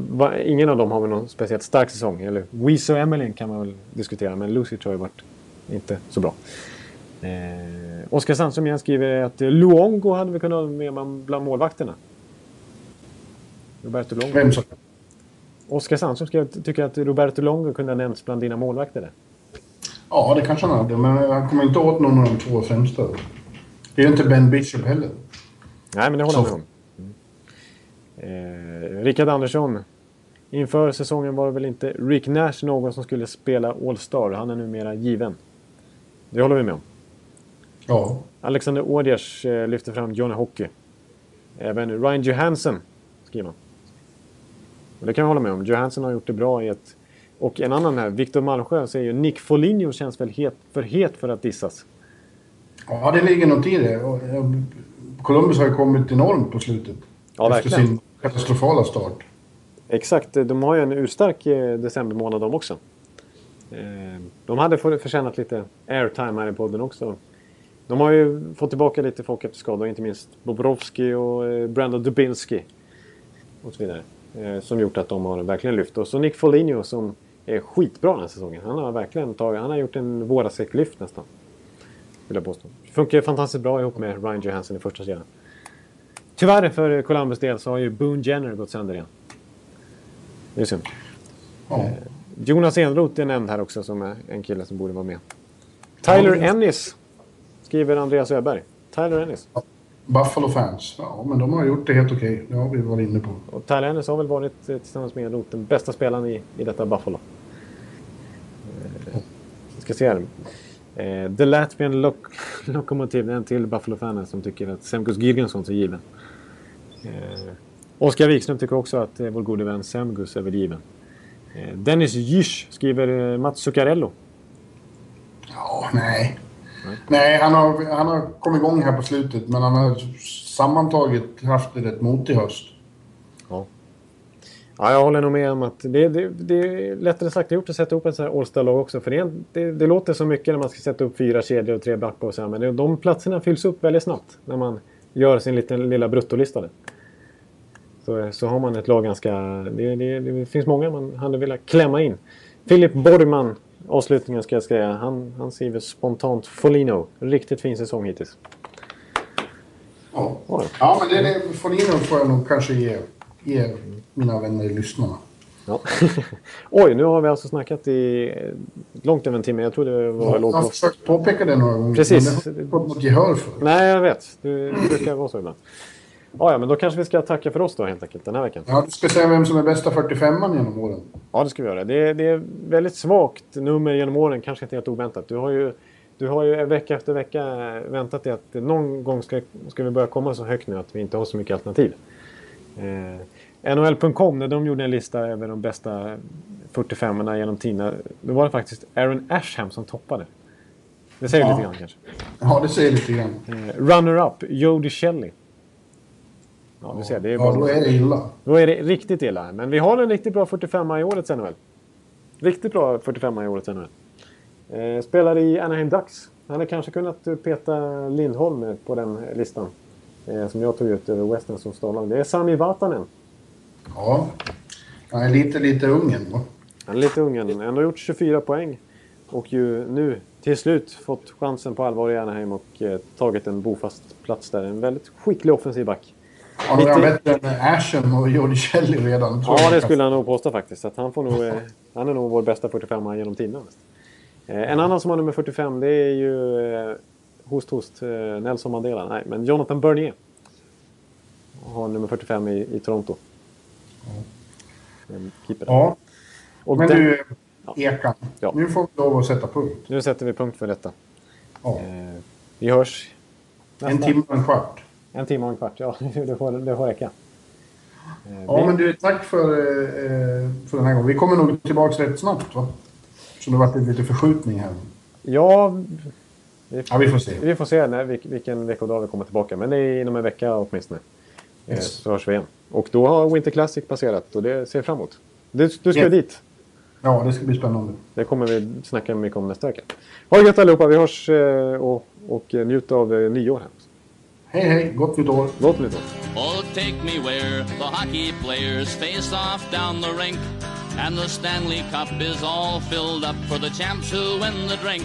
ingen av dem har väl någon speciellt stark säsong. Eller Weiss och Emelin kan man väl diskutera, men Lucic har ju varit inte så bra. Eh, Oskar Sandström igen skriver att Luongo hade vi kunnat ha med bland- målvakterna. Roberto Longo. Vem Oskar Sandström skrev, tycker att Roberto Longo kunde ha nämnts bland dina målvakter där. Ja, det kanske han hade, men han kommer inte åt någon av de två främsta. Det är ju inte Ben Bishop heller. Nej, men det håller jag med om. Mm. Eh, Rickard Andersson. Inför säsongen var det väl inte Rick Nash någon som skulle spela All-Star. Han är numera given. Det håller vi med om. Ja. Alexander Ådjers eh, lyfter fram Johnny Hockey. Även Ryan Johansson skriver han. Och det kan jag hålla med om. Johansson har gjort det bra i ett... Och en annan här, Victor Malmsjö, säger ju Nick Foligno känns väl het, för het för att dissas. Ja, det ligger något i det. Columbus har ju kommit enormt på slutet. Ja, efter verkligen. sin katastrofala start. Exakt, de har ju en urstark eh, december månad de också. Eh, De hade för- förtjänat lite airtime här i podden också. De har ju fått tillbaka lite folk efter skador, inte minst Bobrovski och eh, Brandon Dubinski. Och så vidare. Som gjort att de har verkligen lyft. Och så Nick Foligno som är skitbra den här säsongen. Han har verkligen tagit, han har gjort en vårsäcklyft nästan. Vill jag påstå. Funkar fantastiskt bra ihop med Ryan Johansson i första serien. Tyvärr för Columbus del så har ju Boone Jenner gått sönder igen. Det är synd. Ja. Jonas Enroth är nämnd här också som är en kille som borde vara med. Tyler det- Ennis skriver Andreas Öberg. Tyler Ennis. Buffalo fans. Ja, men de har gjort det helt okej. Det har vi varit inne på. Och Tyler Ennis har väl varit eh, tillsammans med Enroth den bästa spelaren i, i detta Buffalo. Ska se här. Eh, The Latvian Loc Locomotive, en till Buffalo-fanen som tycker att Semgus Girgensson är given. Eh, Oskar Wikström tycker också att eh, vår gode vän Semgus är väl given. Eh, Dennis Jysch skriver eh, Mats Zuccarello. Ja, nej. Nej, han har, han har kommit igång här på slutet, men han har sammantaget haft en rätt motig höst. Ja. ja, jag håller nog med om att det, det, det är lättare sagt gjort att sätta upp ett sånt här All-Star-lag också. För det, det, det låter så mycket när man ska sätta upp fyra kedjor och tre backar och så här, Men de platserna fylls upp väldigt snabbt när man gör sin liten, lilla bruttolista. Så, så har man ett lag ganska... Det, det, det finns många man hade velat klämma in. Filip Borgman, avslutningen ska jag säga. Han, han skriver spontant Folino. Riktigt fin säsong hittills. Ja, Ja. men det, det nog får jag nog kanske ge, ge mina vänner lyssnarna. Ja. Oj, nu har vi alltså snackat i långt över en timme. Jag trodde det var Jag lågt har på. försökt påpeka det några gånger, Precis. men det har jag inte fått något gehör för. Nej, jag vet. Det brukar vara så ibland. Ja, ja, men då kanske vi ska tacka för oss då helt enkelt den här veckan. Ja, du ska säga vem som är bästa 45an genom åren. Ja, det ska vi göra. Det är, det är väldigt svagt nummer genom åren, kanske inte helt oväntat. Du har ju, du har ju vecka efter vecka väntat dig att någon gång ska, ska vi börja komma så högt nu att vi inte har så mycket alternativ. Eh, NHL.com, när de gjorde en lista över de bästa 45orna genom tiderna, då var det faktiskt Aaron Asham som toppade. Det säger Ja. lite grann kanske. Ja, det säger lite grann. Eh, Runner-up, Jody Shelley. Ja, du ser, det är Ja, bara... då är det illa. Då är det riktigt illa. Men vi har en riktigt bra 45 i årets NHL. Riktigt bra 45 i årets NHL. Eh, spelar i Anaheim Ducks. Han hade kanske kunnat peta Lindholm på den listan. Eh, som jag tog ut över Western som stållag. Det är Sami Vatanen. Ja. Han är lite, lite ungen, va? Han är lite ung än. Ändå gjort 24 poäng. Och ju nu till slut fått chansen på allvar i Anaheim och eh, tagit en bofast plats där. En väldigt skicklig offensiv back. Han är bättre än Asham och Jordi Shelley redan. Ja, jag. det skulle han nog påstå faktiskt. Att han, får nog, eh, han är nog vår bästa 45 genom tiderna. Eh, en annan som har nummer 45 det är ju host host eh, Nelson Mandela. Nej, men Jonathan Bernier. Har nummer 45 i, i Toronto. En keeper. Ja, och men den, du, Ekan. Ja. Nu får vi lov att sätta punkt. Nu sätter vi punkt för detta. Ja. Eh, vi hörs En nästa- timme och en kvart. en timme och en kvart. Ja, det får, det får räcka. Eh, Ja, vi- men du, tack för, eh, för den här gången. Vi kommer nog tillbaka rätt snabbt, va? Så det har varit lite förskjutning här. Ja, vi, Ja, vi får se. Vi får se när, vilk- vilken veckodag vi kommer tillbaka. Men det är inom en vecka åtminstone. Eh, Yes. Så hörs vi igen. Och då har Winter Classic passerat och det ser jag fram emot. Du, du ska Ja. dit. Ja, det ska bli spännande. Det kommer vi snacka mycket om nästa vecka. Ha det gött allihopa. Vi hörs eh, och, och njut av eh, nyår här. Hej, hej! Gott nytt år! Gott nytt år. Oh, take me where the hockey players face off down the rink. And the Stanley Cup is all filled up for the champs who win the drink.